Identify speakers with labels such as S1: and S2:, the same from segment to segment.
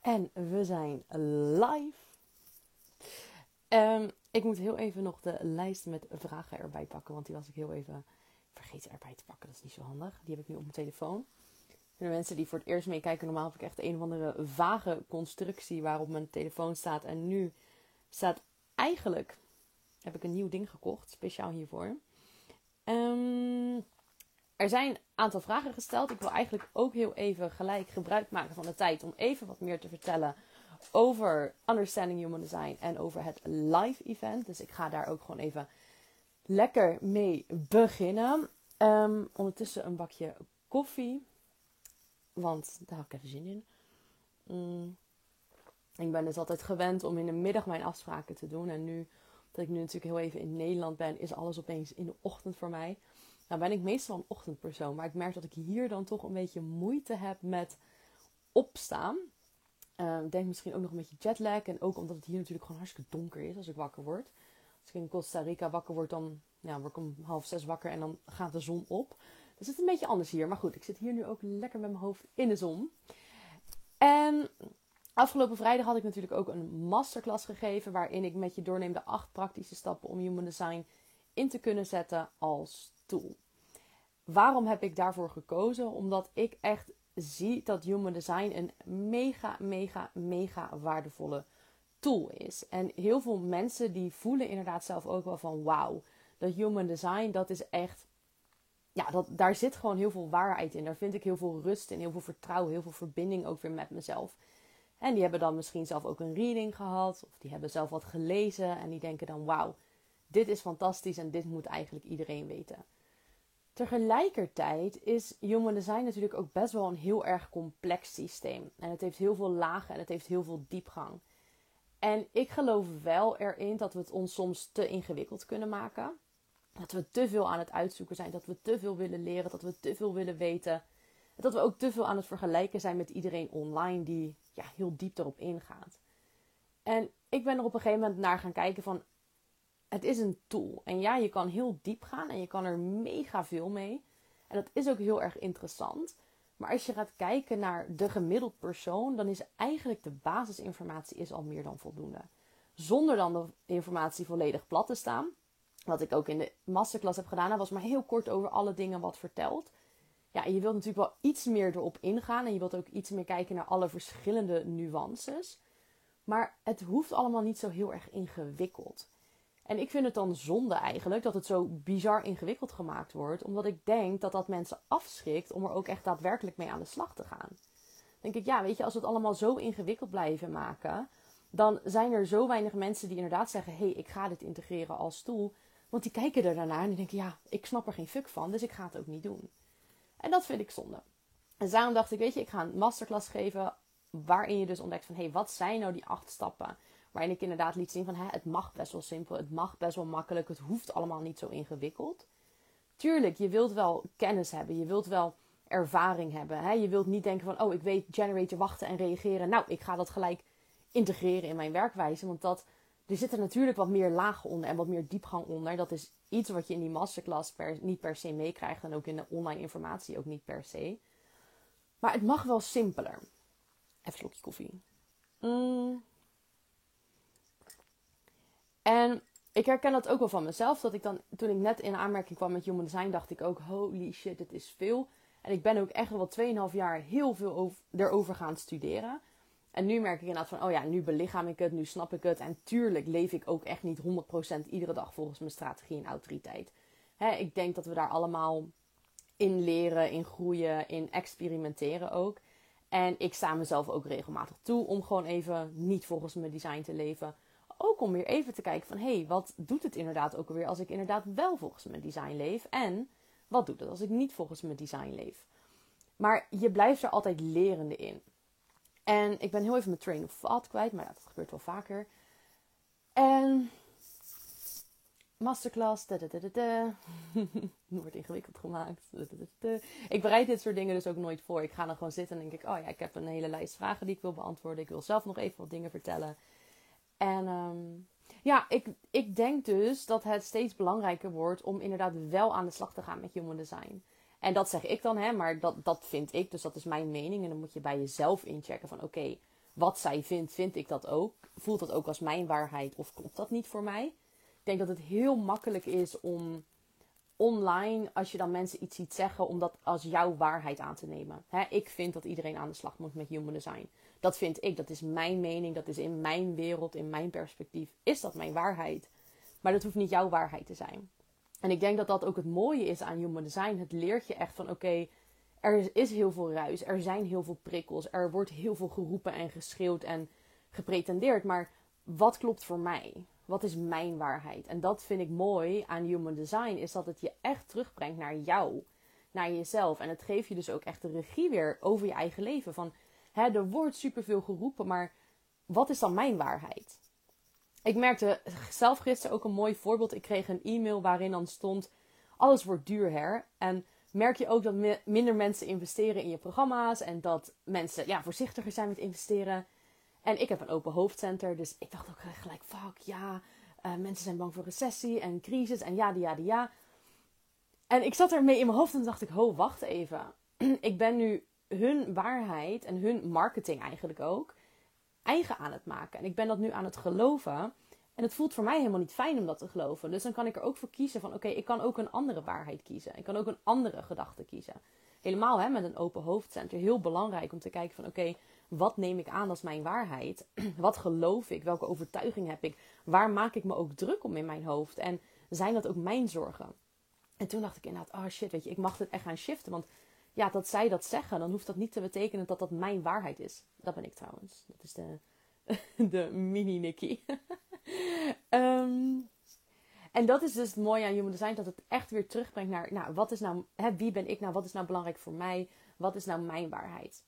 S1: En we zijn live. Um, ik moet heel even nog de lijst met vragen erbij pakken, want die was ik heel even vergeten erbij te pakken. Dat is niet zo handig. Die heb ik nu op mijn telefoon. En de mensen die voor het eerst meekijken, normaal heb ik echt een of andere vage constructie waarop mijn telefoon staat. En nu staat eigenlijk, heb ik een nieuw ding gekocht, speciaal hiervoor. Um, er zijn aantal vragen gesteld. Ik wil eigenlijk ook heel even gelijk gebruik maken van de tijd om even wat meer te vertellen over Understanding Human Design en over het live event. Dus ik ga daar ook gewoon even lekker mee beginnen. Um, ondertussen een bakje koffie. Want daar heb ik even zin in. Mm. Ik ben dus altijd gewend om in de middag mijn afspraken te doen. En nu, dat ik nu natuurlijk heel even in Nederland ben, is alles opeens in de ochtend voor mij. Nou ben ik meestal een ochtendpersoon, maar ik merk dat ik hier dan toch een beetje moeite heb met opstaan. Uh, ik denk misschien ook nog een beetje jetlag en ook omdat het hier natuurlijk gewoon hartstikke donker is als ik wakker word. Als ik in Costa Rica wakker word, dan ja, word ik om half zes wakker en dan gaat de zon op. Dus het is een beetje anders hier. Maar goed, ik zit hier nu ook lekker met mijn hoofd in de zon. En afgelopen vrijdag had ik natuurlijk ook een masterclass gegeven. Waarin ik met je doorneem de acht praktische stappen om human design in te kunnen zetten als tool. Waarom heb ik daarvoor gekozen? Omdat ik echt zie dat Human Design een mega, mega, mega waardevolle tool is. En heel veel mensen die voelen inderdaad zelf ook wel van wauw, dat Human Design dat is echt, ja, dat, daar zit gewoon heel veel waarheid in. Daar vind ik heel veel rust in, heel veel vertrouwen, heel veel verbinding ook weer met mezelf. En die hebben dan misschien zelf ook een reading gehad, of die hebben zelf wat gelezen en die denken dan wauw, dit is fantastisch en dit moet eigenlijk iedereen weten. Tegelijkertijd is Human Design natuurlijk ook best wel een heel erg complex systeem. En het heeft heel veel lagen en het heeft heel veel diepgang. En ik geloof wel erin dat we het ons soms te ingewikkeld kunnen maken. Dat we te veel aan het uitzoeken zijn, dat we te veel willen leren, dat we te veel willen weten. Dat we ook te veel aan het vergelijken zijn met iedereen online die ja, heel diep erop ingaat. En ik ben er op een gegeven moment naar gaan kijken van het is een tool. En ja, je kan heel diep gaan en je kan er mega veel mee. En dat is ook heel erg interessant. Maar als je gaat kijken naar de gemiddeld persoon, dan is eigenlijk de basisinformatie is al meer dan voldoende. Zonder dan de informatie volledig plat te staan. Wat ik ook in de masterclass heb gedaan, dat was maar heel kort over alle dingen wat verteld. Ja, je wilt natuurlijk wel iets meer erop ingaan en je wilt ook iets meer kijken naar alle verschillende nuances. Maar het hoeft allemaal niet zo heel erg ingewikkeld. En ik vind het dan zonde eigenlijk dat het zo bizar ingewikkeld gemaakt wordt. Omdat ik denk dat dat mensen afschrikt om er ook echt daadwerkelijk mee aan de slag te gaan. Denk ik, ja, weet je, als we het allemaal zo ingewikkeld blijven maken. Dan zijn er zo weinig mensen die inderdaad zeggen: hé, hey, ik ga dit integreren als tool. Want die kijken er daarnaar en die denken: ja, ik snap er geen fuck van, dus ik ga het ook niet doen. En dat vind ik zonde. En daarom dacht ik: weet je, ik ga een masterclass geven. Waarin je dus ontdekt van: hé, hey, wat zijn nou die acht stappen? Waarin ik inderdaad liet zien van hè, het mag best wel simpel, het mag best wel makkelijk, het hoeft allemaal niet zo ingewikkeld. Tuurlijk, je wilt wel kennis hebben, je wilt wel ervaring hebben. Hè? Je wilt niet denken van oh, ik weet generator wachten en reageren. Nou, ik ga dat gelijk integreren in mijn werkwijze. Want dat, er zitten natuurlijk wat meer lagen onder en wat meer diepgang onder. Dat is iets wat je in die masterclass niet per se meekrijgt. En ook in de online informatie ook niet per se. Maar het mag wel simpeler. Even een slokje koffie. Mm. En ik herken dat ook wel van mezelf. Dat ik dan, toen ik net in aanmerking kwam met Human Design, dacht ik ook: holy shit, dit is veel. En ik ben ook echt wel 2,5 jaar heel veel over, erover gaan studeren. En nu merk ik inderdaad van: oh ja, nu belichaam ik het, nu snap ik het. En tuurlijk leef ik ook echt niet 100% iedere dag volgens mijn strategie en autoriteit. Ik denk dat we daar allemaal in leren, in groeien, in experimenteren ook. En ik sta mezelf ook regelmatig toe om gewoon even niet volgens mijn design te leven ook om weer even te kijken van hé, hey, wat doet het inderdaad ook alweer als ik inderdaad wel volgens mijn design leef? En wat doet het als ik niet volgens mijn design leef? Maar je blijft er altijd lerende in. En ik ben heel even mijn train of thought kwijt, maar dat gebeurt wel vaker. En masterclass, da, wordt ingewikkeld gemaakt. Ik bereid dit soort dingen dus ook nooit voor. Ik ga dan gewoon zitten en denk ik, oh ja, ik heb een hele lijst vragen die ik wil beantwoorden. Ik wil zelf nog even wat dingen vertellen. En um, ja, ik, ik denk dus dat het steeds belangrijker wordt om inderdaad wel aan de slag te gaan met human design. En dat zeg ik dan, hè, maar dat, dat vind ik, dus dat is mijn mening. En dan moet je bij jezelf inchecken van oké, wat zij vindt, vind ik dat ook. Voelt dat ook als mijn waarheid of klopt dat niet voor mij? Ik denk dat het heel makkelijk is om online, als je dan mensen iets ziet zeggen, om dat als jouw waarheid aan te nemen. ik vind dat iedereen aan de slag moet met human design. Dat vind ik, dat is mijn mening, dat is in mijn wereld, in mijn perspectief, is dat mijn waarheid. Maar dat hoeft niet jouw waarheid te zijn. En ik denk dat dat ook het mooie is aan human design. Het leert je echt van oké, er is heel veel ruis, er zijn heel veel prikkels, er wordt heel veel geroepen en geschreeuwd en gepretendeerd. Maar wat klopt voor mij? Wat is mijn waarheid? En dat vind ik mooi aan human design, is dat het je echt terugbrengt naar jou, naar jezelf. En het geeft je dus ook echt de regie weer over je eigen leven. Van, er wordt superveel geroepen, maar wat is dan mijn waarheid? Ik merkte zelf gisteren ook een mooi voorbeeld. Ik kreeg een e-mail waarin dan stond: alles wordt duur her. En merk je ook dat minder mensen investeren in je programma's en dat mensen ja, voorzichtiger zijn met investeren. En ik heb een open hoofdcenter, dus ik dacht ook gelijk: fuck ja, uh, mensen zijn bang voor recessie en crisis en ja, die ja, die ja. En ik zat ermee in mijn hoofd en dacht ik: ho, wacht even. ik ben nu hun waarheid en hun marketing eigenlijk ook eigen aan het maken. En ik ben dat nu aan het geloven. En het voelt voor mij helemaal niet fijn om dat te geloven. Dus dan kan ik er ook voor kiezen van oké, ik kan ook een andere waarheid kiezen. Ik kan ook een andere gedachte kiezen. Helemaal hè, met een open hoofdcenter. Heel belangrijk om te kijken van oké, wat neem ik aan als mijn waarheid? Wat geloof ik? Welke overtuiging heb ik? Waar maak ik me ook druk om in mijn hoofd? En zijn dat ook mijn zorgen? En toen dacht ik inderdaad, oh shit, weet je, ik mag het echt gaan shiften. Want ja, dat zij dat zeggen, dan hoeft dat niet te betekenen dat dat mijn waarheid is. Dat ben ik trouwens. Dat is de, de mini-Nikki. Ehm, en dat is dus het mooie aan Human Design, dat het echt weer terugbrengt naar, nou, wat is nou, hè, wie ben ik nou, wat is nou belangrijk voor mij, wat is nou mijn waarheid.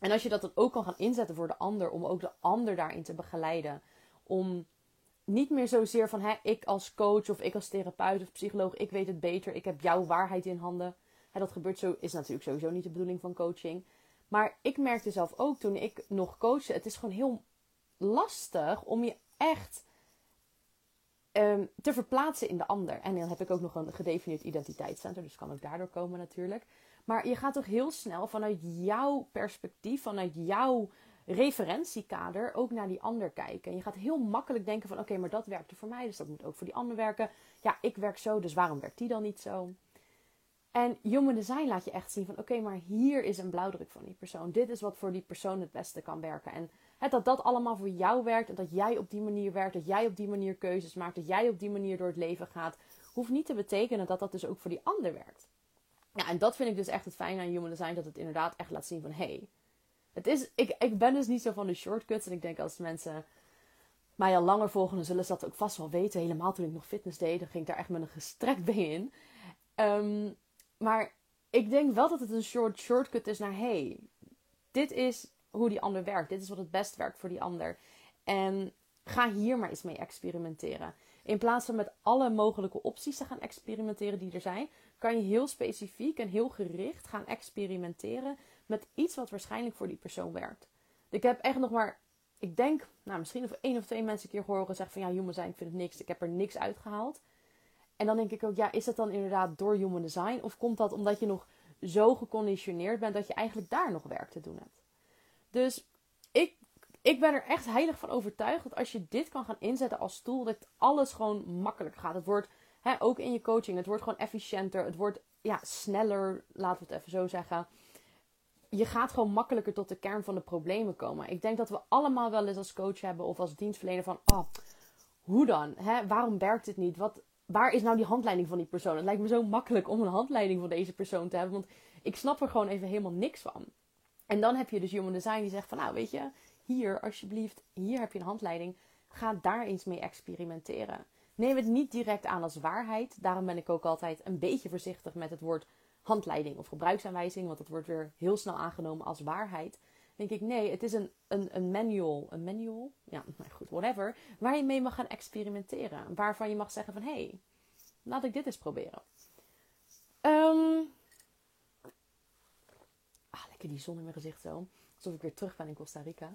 S1: En als je dat dan ook kan gaan inzetten voor de ander, om ook de ander daarin te begeleiden, om niet meer zozeer van, hè, ik als coach of ik als therapeut of psycholoog, ik weet het beter, ik heb jouw waarheid in handen dat gebeurt zo, is natuurlijk sowieso niet de bedoeling van coaching. Maar ik merkte zelf ook toen ik nog coachte, het is gewoon heel lastig om je echt um, te verplaatsen in de ander. En dan heb ik ook nog een gedefinieerd identiteitscenter, dus kan ook daardoor komen natuurlijk. Maar je gaat toch heel snel vanuit jouw perspectief, vanuit jouw referentiekader ook naar die ander kijken. En je gaat heel makkelijk denken van oké, maar dat werkte voor mij, dus dat moet ook voor die ander werken. Ja, ik werk zo, dus waarom werkt die dan niet zo? En Human Design laat je echt zien van oké, maar hier is een blauwdruk van die persoon. Dit is wat voor die persoon het beste kan werken. En het, dat dat allemaal voor jou werkt en dat jij op die manier werkt, dat jij op die manier keuzes maakt, dat jij op die manier door het leven gaat, hoeft niet te betekenen dat dat dus ook voor die ander werkt. Ja, en dat vind ik dus echt het fijne aan Human Design, dat het inderdaad echt laat zien van hé, hey, het is, ik, ik ben dus niet zo van de shortcuts en ik denk als mensen mij al langer volgen, dan zullen ze dat ook vast wel weten. Helemaal toen ik nog fitness deed, dan ging ik daar echt met een gestrekt been in. Um, maar ik denk wel dat het een short shortcut is naar hey, dit is hoe die ander werkt. Dit is wat het best werkt voor die ander. En ga hier maar eens mee experimenteren. In plaats van met alle mogelijke opties te gaan experimenteren die er zijn, kan je heel specifiek en heel gericht gaan experimenteren met iets wat waarschijnlijk voor die persoon werkt. Ik heb echt nog maar, ik denk, nou misschien of één of twee mensen een keer horen zeggen van ja, jongen zijn, ik vind het niks, ik heb er niks uitgehaald. En dan denk ik ook, ja, is dat dan inderdaad door human design? Of komt dat omdat je nog zo geconditioneerd bent dat je eigenlijk daar nog werk te doen hebt? Dus ik, ik ben er echt heilig van overtuigd dat als je dit kan gaan inzetten als tool, dat alles gewoon makkelijk gaat. Het wordt, hè, ook in je coaching, het wordt gewoon efficiënter. Het wordt ja, sneller, laten we het even zo zeggen. Je gaat gewoon makkelijker tot de kern van de problemen komen. Ik denk dat we allemaal wel eens als coach hebben of als dienstverlener van, oh, hoe dan? Hè? Waarom werkt het niet? Wat, waar is nou die handleiding van die persoon? Het lijkt me zo makkelijk om een handleiding van deze persoon te hebben. Want ik snap er gewoon even helemaal niks van. En dan heb je dus Human Design die zegt van nou weet je, hier alsjeblieft, hier heb je een handleiding. Ga daar eens mee experimenteren. Neem het niet direct aan als waarheid. Daarom ben ik ook altijd een beetje voorzichtig met het woord handleiding of gebruiksaanwijzing. Want dat wordt weer heel snel aangenomen als waarheid. Denk ik, nee, het is een, een, een manual. Een manual? Ja, maar goed, whatever. Waar je mee mag gaan experimenteren. Waarvan je mag zeggen van, hé, hey, laat ik dit eens proberen. Um, ah, lekker die zon in mijn gezicht zo. Alsof ik weer terug ben in Costa Rica.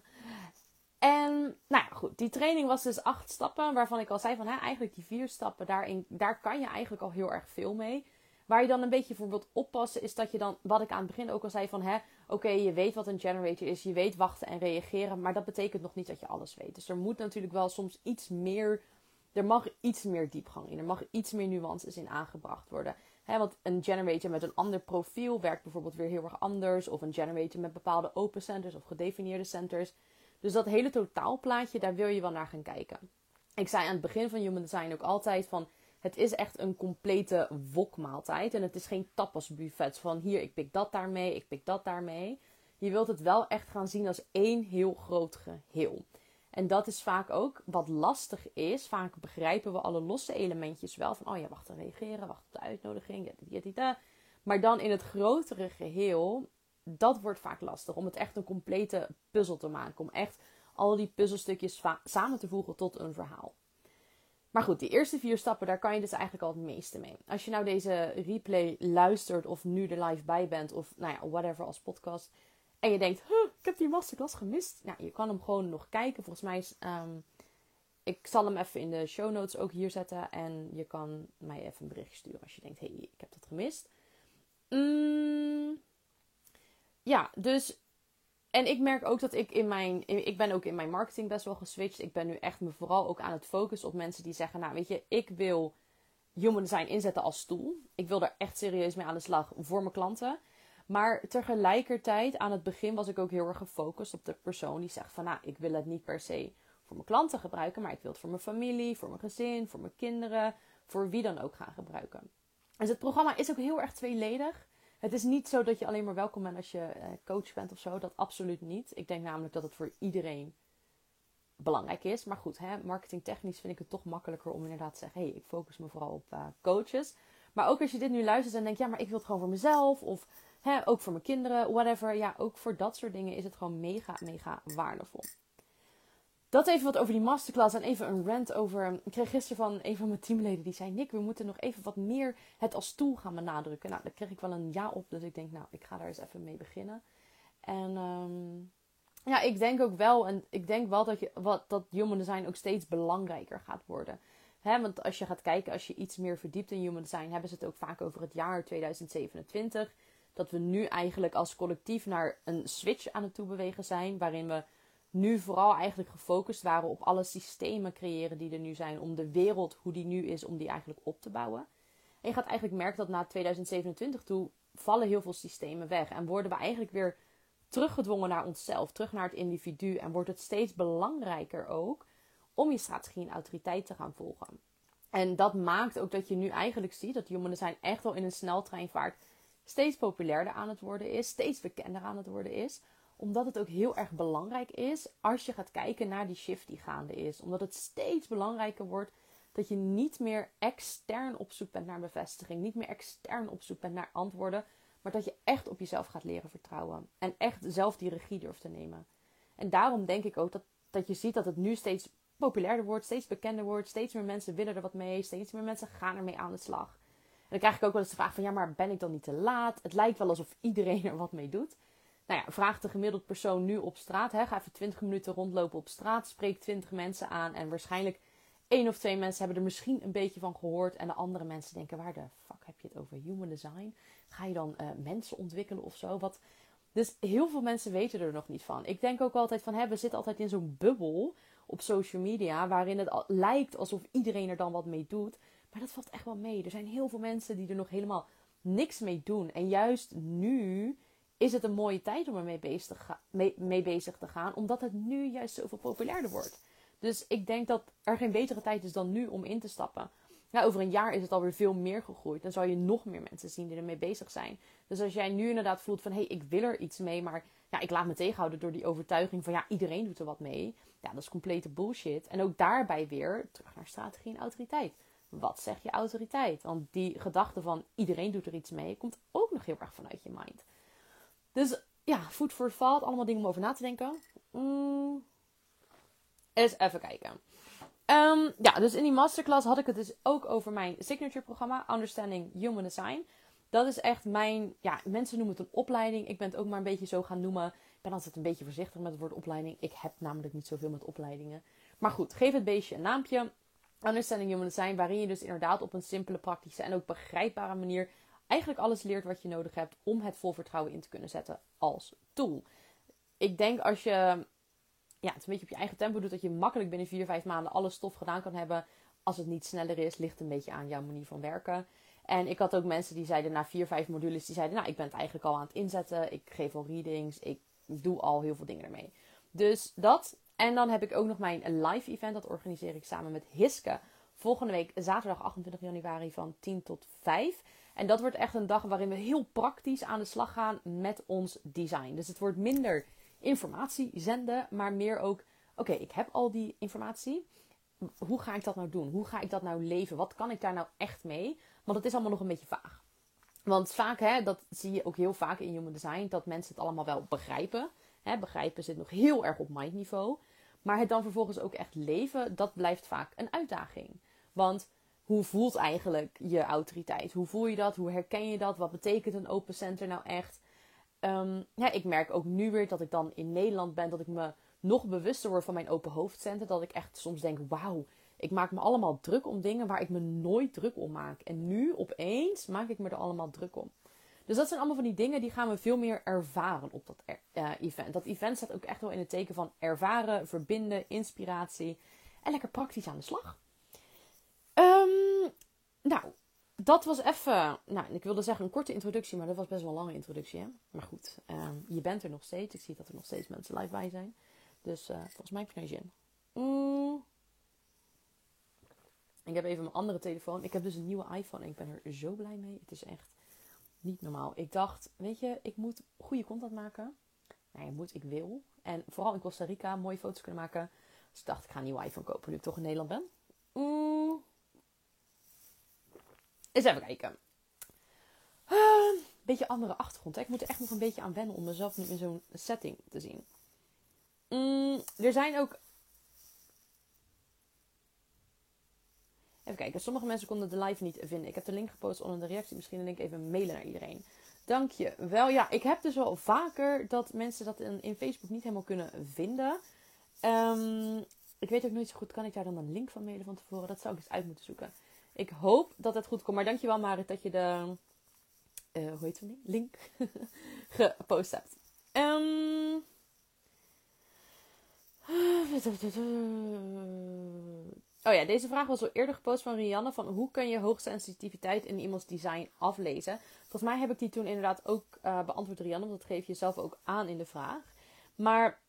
S1: En nou ja, goed. Die training was dus acht stappen. Waarvan ik al zei van hè, eigenlijk die vier stappen. Daarin, daar kan je eigenlijk al heel erg veel mee. Waar je dan een beetje voor wilt oppassen. Is dat je dan, wat ik aan het begin ook al zei van hè. Oké, je weet wat een generator is, je weet wachten en reageren, maar dat betekent nog niet dat je alles weet. Dus er moet natuurlijk wel soms iets meer, er mag iets meer diepgang in, er mag iets meer nuances in aangebracht worden. want een generator met een ander profiel werkt bijvoorbeeld weer heel erg anders, of een generator met bepaalde open centers of gedefinieerde centers. Dus dat hele totaalplaatje, daar wil je wel naar gaan kijken. Ik zei aan het begin van Human Design ook altijd van het is echt een complete wokmaaltijd. En het is geen tapasbuffet van hier, ik pik dat daarmee, ik pik dat daarmee. Je wilt het wel echt gaan zien als één heel groot geheel. En dat is vaak ook wat lastig is. Vaak begrijpen we alle losse elementjes wel. Van, oh ja, wacht, te reageren, wacht op de uitnodiging. Maar dan in het grotere geheel, dat wordt vaak lastig. Om het echt een complete puzzel te maken. Om echt al die puzzelstukjes samen te voegen tot een verhaal. Maar goed, die eerste vier stappen, daar kan je dus eigenlijk al het meeste mee. Als je nou deze replay luistert of nu er live bij bent of nou ja, whatever als podcast. En je denkt, huh, ik heb die masterclass gemist. Nou, je kan hem gewoon nog kijken. Volgens mij is, um, ik zal hem even in de show notes ook hier zetten. En je kan mij even een bericht sturen als je denkt, hé, hey, ik heb dat gemist. Mm, ja, dus en ik merk ook dat ik in mijn. Ik ben ook in mijn marketing best wel geswitcht. Ik ben nu echt me vooral ook aan het focussen op mensen die zeggen: Nou, weet je, ik wil human design inzetten als tool. Ik wil er echt serieus mee aan de slag voor mijn klanten. Maar tegelijkertijd, aan het begin was ik ook heel erg gefocust op de persoon die zegt: van nou, ik wil het niet per se voor mijn klanten gebruiken, maar ik wil het voor mijn familie, voor mijn gezin, voor mijn kinderen, voor wie dan ook gaan gebruiken. Dus het programma is ook heel erg tweeledig. Het is niet zo dat je alleen maar welkom bent als je eh, coach bent of zo. Dat absoluut niet. Ik denk namelijk dat het voor iedereen belangrijk is. Maar goed, hè, marketingtechnisch vind ik het toch makkelijker om inderdaad te zeggen: hé, hey, ik focus me vooral op uh, coaches. Maar ook als je dit nu luistert en denkt: ja, maar ik wil het gewoon voor mezelf. Of hè, ook voor mijn kinderen, whatever. Ja, ook voor dat soort dingen is het gewoon mega, mega waardevol. Dat even wat over die masterclass en even een rant over. Ik kreeg gisteren van een van mijn teamleden die zei: Nick, we moeten nog even wat meer het als tool gaan benadrukken. Nou, daar kreeg ik wel een ja op, dus ik denk, nou, ik ga daar eens even mee beginnen. En um, ja, ik denk ook wel, en ik denk wel dat, je, wat, dat human design ook steeds belangrijker gaat worden. Want als je gaat kijken, als je iets meer verdiept in human design, hebben ze het ook vaak over het jaar 2027. Dat we nu eigenlijk als collectief naar een switch aan het toebewegen zijn, waarin we nu vooral eigenlijk gefocust waren op alle systemen creëren die er nu zijn. Om de wereld, hoe die nu is, om die eigenlijk op te bouwen. En je gaat eigenlijk merken dat na 2027 toe vallen heel veel systemen weg. En worden we eigenlijk weer teruggedwongen naar onszelf, terug naar het individu. En wordt het steeds belangrijker ook om je strategie en autoriteit te gaan volgen. En dat maakt ook dat je nu eigenlijk ziet dat human design echt wel in een sneltreinvaart steeds populairder aan het worden is, steeds bekender aan het worden is omdat het ook heel erg belangrijk is als je gaat kijken naar die shift die gaande is. Omdat het steeds belangrijker wordt dat je niet meer extern op zoek bent naar bevestiging. Niet meer extern op zoek bent naar antwoorden. Maar dat je echt op jezelf gaat leren vertrouwen. En echt zelf die regie durft te nemen. En daarom denk ik ook dat, dat je ziet dat het nu steeds populairder wordt, steeds bekender wordt. Steeds meer mensen willen er wat mee. Steeds meer mensen gaan ermee aan de slag. En dan krijg ik ook wel eens de vraag van ja, maar ben ik dan niet te laat? Het lijkt wel alsof iedereen er wat mee doet. Nou ja, vraag de gemiddeld persoon nu op straat. Hè, ga even 20 minuten rondlopen op straat. Spreek 20 mensen aan. En waarschijnlijk één of twee mensen hebben er misschien een beetje van gehoord. En de andere mensen denken: waar de fuck heb je het over? Human design? Ga je dan uh, mensen ontwikkelen of zo? Wat... Dus heel veel mensen weten er nog niet van. Ik denk ook altijd van: hè, we zitten altijd in zo'n bubbel op social media. waarin het lijkt alsof iedereen er dan wat mee doet. Maar dat valt echt wel mee. Er zijn heel veel mensen die er nog helemaal niks mee doen. En juist nu is het een mooie tijd om ermee bezig, te mee, bezig te gaan, omdat het nu juist zoveel populairder wordt. Dus ik denk dat er geen betere tijd is dan nu om in te stappen. Ja, over een jaar is het alweer veel meer gegroeid. Dan zal je nog meer mensen zien die ermee bezig zijn. Dus als jij nu inderdaad voelt van hé, hey, ik wil er iets mee, maar ja, ik laat me tegenhouden door die overtuiging van ja, iedereen doet er wat mee. Ja, dat is complete bullshit. En ook daarbij weer terug naar strategie en autoriteit. Wat zeg je autoriteit? Want die gedachte van iedereen doet er iets mee, komt ook nog heel erg vanuit je mind. Dus ja, food for thought. Allemaal dingen om over na te denken. Mm. Eens even kijken. Um, ja, dus in die masterclass had ik het dus ook over mijn signature programma. Understanding Human Design. Dat is echt mijn, ja, mensen noemen het een opleiding. Ik ben het ook maar een beetje zo gaan noemen. Ik ben altijd een beetje voorzichtig met het woord opleiding. Ik heb namelijk niet zoveel met opleidingen. Maar goed, geef het beestje een naampje. Understanding Human Design, waarin je dus inderdaad op een simpele, praktische en ook begrijpbare manier eigenlijk alles leert wat je nodig hebt om het vol vertrouwen in te kunnen zetten als tool. Ik denk als je ja, het een beetje op je eigen tempo doet, dat je makkelijk binnen 4, 5 maanden alle stof gedaan kan hebben. Als het niet sneller is, ligt een beetje aan jouw manier van werken. En ik had ook mensen die zeiden na 4, 5 modules, die zeiden, nou, ik ben het eigenlijk al aan het inzetten. Ik geef al readings, ik doe al heel veel dingen ermee. Dus dat. En dan heb ik ook nog mijn live event, dat organiseer ik samen met Hiske. Volgende week zaterdag 28 januari van 10 tot 5. En dat wordt echt een dag waarin we heel praktisch aan de slag gaan met ons design. Dus het wordt minder informatie zenden, maar meer ook: oké, ik heb al die informatie. Hoe ga ik dat nou doen? Hoe ga ik dat nou leven? Wat kan ik daar nou echt mee? Want het is allemaal nog een beetje vaag. Want vaak, hè, dat zie je ook heel vaak in human design, dat mensen het allemaal wel begrijpen. Hè, begrijpen zit nog heel erg op mindniveau. Maar het dan vervolgens ook echt leven, dat blijft vaak een uitdaging. Want hoe voelt eigenlijk je autoriteit? Hoe voel je dat? Hoe herken je dat? Wat betekent een open center nou echt? Um, ja, ik merk ook nu weer dat ik dan in Nederland ben, dat ik me nog bewuster word van mijn open hoofdcenten. Dat ik echt soms denk, wauw, ik maak me allemaal druk om dingen waar ik me nooit druk om maak. En nu opeens maak ik me er allemaal druk om. Dus dat zijn allemaal van die dingen die gaan we veel meer ervaren op dat uh, event. Dat event staat ook echt wel in het teken van ervaren, verbinden, inspiratie en lekker praktisch aan de slag. Um, nou, dat was even, nou, ik wilde zeggen een korte introductie, maar dat was best wel een lange introductie. Hè? Maar goed, um, je bent er nog steeds. Ik zie dat er nog steeds mensen live bij zijn. Dus uh, volgens mij heb je zin. Mm. Ik heb even mijn andere telefoon. Ik heb dus een nieuwe iPhone en ik ben er zo blij mee. Het is echt niet normaal. Ik dacht, weet je, ik moet goede content maken. Nee, moet, ik wil. En vooral in Costa Rica mooie foto's kunnen maken. Dus ik dacht, ik ga een nieuwe iPhone kopen nu ik toch in Nederland ben. Mm. Eens even kijken. Uh, beetje andere achtergrond. Hè? Ik moet er echt nog een beetje aan wennen om mezelf nu in zo'n setting te zien. Mm, er zijn ook. Even kijken. Sommige mensen konden de live niet vinden. Ik heb de link gepost onder de reactie. Misschien een link even mailen naar iedereen. Dank je wel. Ja, ik heb dus wel vaker dat mensen dat in, in Facebook niet helemaal kunnen vinden. Um, ik weet ook nooit zo goed. Kan ik daar dan een link van mailen van tevoren? Dat zou ik eens uit moeten zoeken. Ik hoop dat het goed komt. Maar dankjewel Marit dat je de uh, hoe heet het link gepost hebt. Um... Oh ja, deze vraag was al eerder gepost van Rianne. Van hoe kun je hoogsensitiviteit in iemands design aflezen? Volgens mij heb ik die toen inderdaad ook uh, beantwoord, Rianne. Want dat geef je zelf ook aan in de vraag. Maar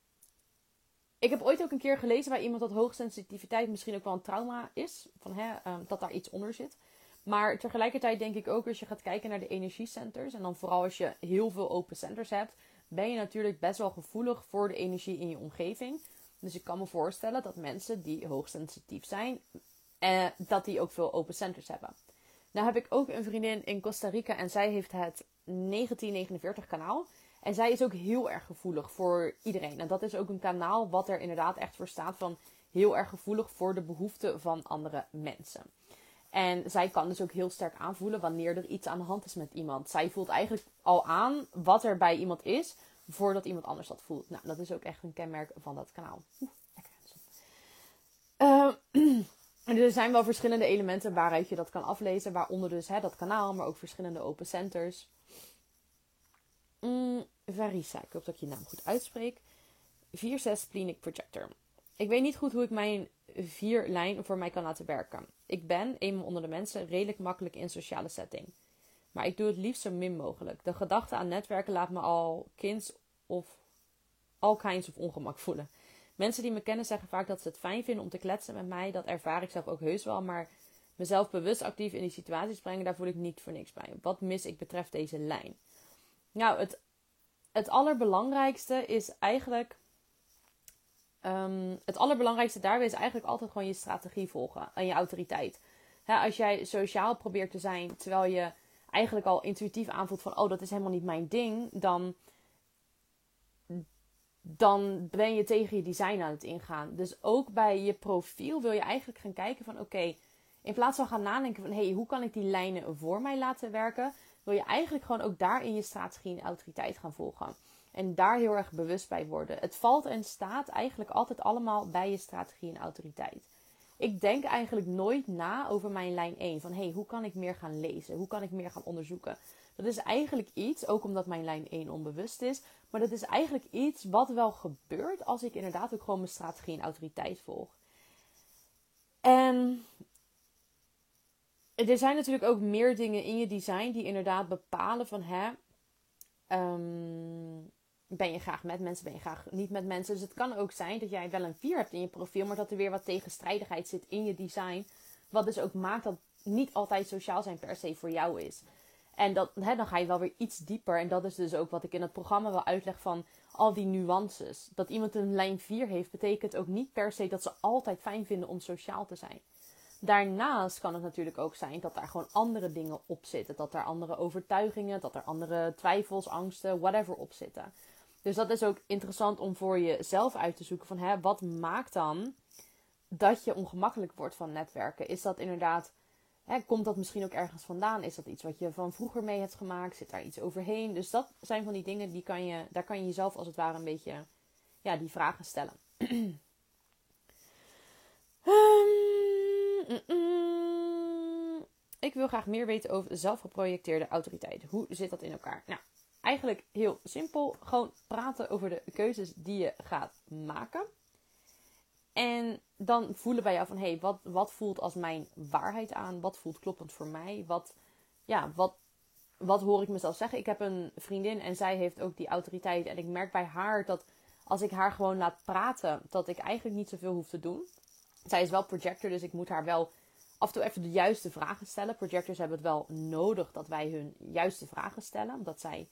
S1: ik heb ooit ook een keer gelezen bij iemand dat hoogsensitiviteit misschien ook wel een trauma is. Van, hè, um, dat daar iets onder zit. Maar tegelijkertijd denk ik ook als je gaat kijken naar de energiecenters. En dan vooral als je heel veel open centers hebt. Ben je natuurlijk best wel gevoelig voor de energie in je omgeving. Dus ik kan me voorstellen dat mensen die hoogsensitief zijn. Eh, dat die ook veel open centers hebben. Nou heb ik ook een vriendin in Costa Rica. En zij heeft het 1949 kanaal. En zij is ook heel erg gevoelig voor iedereen. En dat is ook een kanaal wat er inderdaad echt voor staat van heel erg gevoelig voor de behoeften van andere mensen. En zij kan dus ook heel sterk aanvoelen wanneer er iets aan de hand is met iemand. Zij voelt eigenlijk al aan wat er bij iemand is voordat iemand anders dat voelt. Nou, dat is ook echt een kenmerk van dat kanaal. Oeh, lekker. Uh, er zijn wel verschillende elementen waaruit je dat kan aflezen. Waaronder dus hè, dat kanaal, maar ook verschillende open centers. Mm, ik hoop dat ik je naam goed uitspreek. 4-6 Plinic Projector. Ik weet niet goed hoe ik mijn vier lijn voor mij kan laten werken. Ik ben, eenmaal onder de mensen, redelijk makkelijk in sociale setting. Maar ik doe het liefst zo min mogelijk. De gedachte aan netwerken laat me al kinds of al kinds of ongemak voelen. Mensen die me kennen zeggen vaak dat ze het fijn vinden om te kletsen met mij. Dat ervaar ik zelf ook heus wel. Maar mezelf bewust actief in die situaties brengen, daar voel ik niet voor niks bij. Wat mis ik betreft deze lijn? Nou, het, het allerbelangrijkste is eigenlijk. Um, het allerbelangrijkste daarbij is eigenlijk altijd gewoon je strategie volgen en je autoriteit. als jij sociaal probeert te zijn terwijl je eigenlijk al intuïtief aanvoelt van oh dat is helemaal niet mijn ding, dan, dan ben je tegen je design aan het ingaan. Dus ook bij je profiel wil je eigenlijk gaan kijken van oké, in plaats van gaan nadenken van hey, hoe kan ik die lijnen voor mij laten werken, wil je eigenlijk gewoon ook daarin je strategie en autoriteit gaan volgen. En daar heel erg bewust bij worden. Het valt en staat eigenlijk altijd allemaal bij je strategie en autoriteit. ik denk eigenlijk nooit na over mijn lijn 1. Van hey, hoe kan ik meer gaan lezen? Hoe kan ik meer gaan onderzoeken? Dat is eigenlijk iets, ook omdat mijn lijn 1 onbewust is. Maar dat is eigenlijk iets wat wel gebeurt als ik inderdaad ook gewoon mijn strategie en autoriteit volg. En er zijn natuurlijk ook meer dingen in je design die inderdaad bepalen van hè, um, ben je graag met mensen, ben je graag niet met mensen. Dus het kan ook zijn dat jij wel een 4 hebt in je profiel, maar dat er weer wat tegenstrijdigheid zit in je design. Wat dus ook maakt dat niet altijd sociaal zijn per se voor jou is. En dat, hè, dan ga je wel weer iets dieper. En dat is dus ook wat ik in het programma wel uitleg van al die nuances. Dat iemand een lijn 4 heeft, betekent ook niet per se dat ze altijd fijn vinden om sociaal te zijn. Daarnaast kan het natuurlijk ook zijn dat daar gewoon andere dingen op zitten. Dat er andere overtuigingen, dat er andere twijfels, angsten, whatever op zitten. Dus dat is ook interessant om voor jezelf uit te zoeken van hè, wat maakt dan dat je ongemakkelijk wordt van netwerken? Is dat inderdaad, hè, komt dat misschien ook ergens vandaan? Is dat iets wat je van vroeger mee hebt gemaakt? Zit daar iets overheen? Dus dat zijn van die dingen, die kan je, daar kan je jezelf als het ware een beetje ja, die vragen stellen. Ik wil graag meer weten over de zelfgeprojecteerde autoriteit. Hoe zit dat in elkaar? Nou, eigenlijk heel simpel. Gewoon praten over de keuzes die je gaat maken. En dan voelen bij jou van, hé, hey, wat, wat voelt als mijn waarheid aan? Wat voelt kloppend voor mij? Wat, ja, wat, wat hoor ik mezelf zeggen? Ik heb een vriendin en zij heeft ook die autoriteit. En ik merk bij haar dat als ik haar gewoon laat praten, dat ik eigenlijk niet zoveel hoef te doen. Zij is wel projector, dus ik moet haar wel af en toe even de juiste vragen stellen. Projectors hebben het wel nodig dat wij hun juiste vragen stellen, omdat zij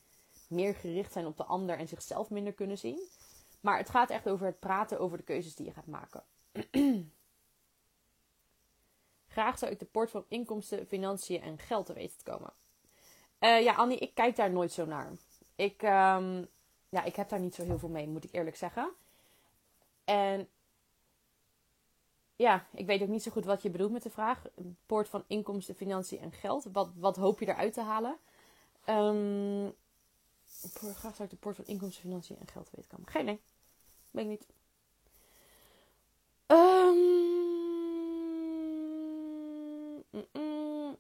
S1: meer gericht zijn op de ander en zichzelf minder kunnen zien. Maar het gaat echt over het praten over de keuzes die je gaat maken. Graag zou ik de poort van inkomsten, financiën en geld te weten te komen. Uh, ja, Annie, ik kijk daar nooit zo naar. Ik, um, ja, ik heb daar niet zo heel veel mee, moet ik eerlijk zeggen. En ja, ik weet ook niet zo goed wat je bedoelt met de vraag. Poort van inkomsten, financiën en geld. Wat, wat hoop je eruit te halen? Um, graag zou ik de poort van inkomsten, financiën en geld weten komen. Geen idee. Weet ik niet. Um,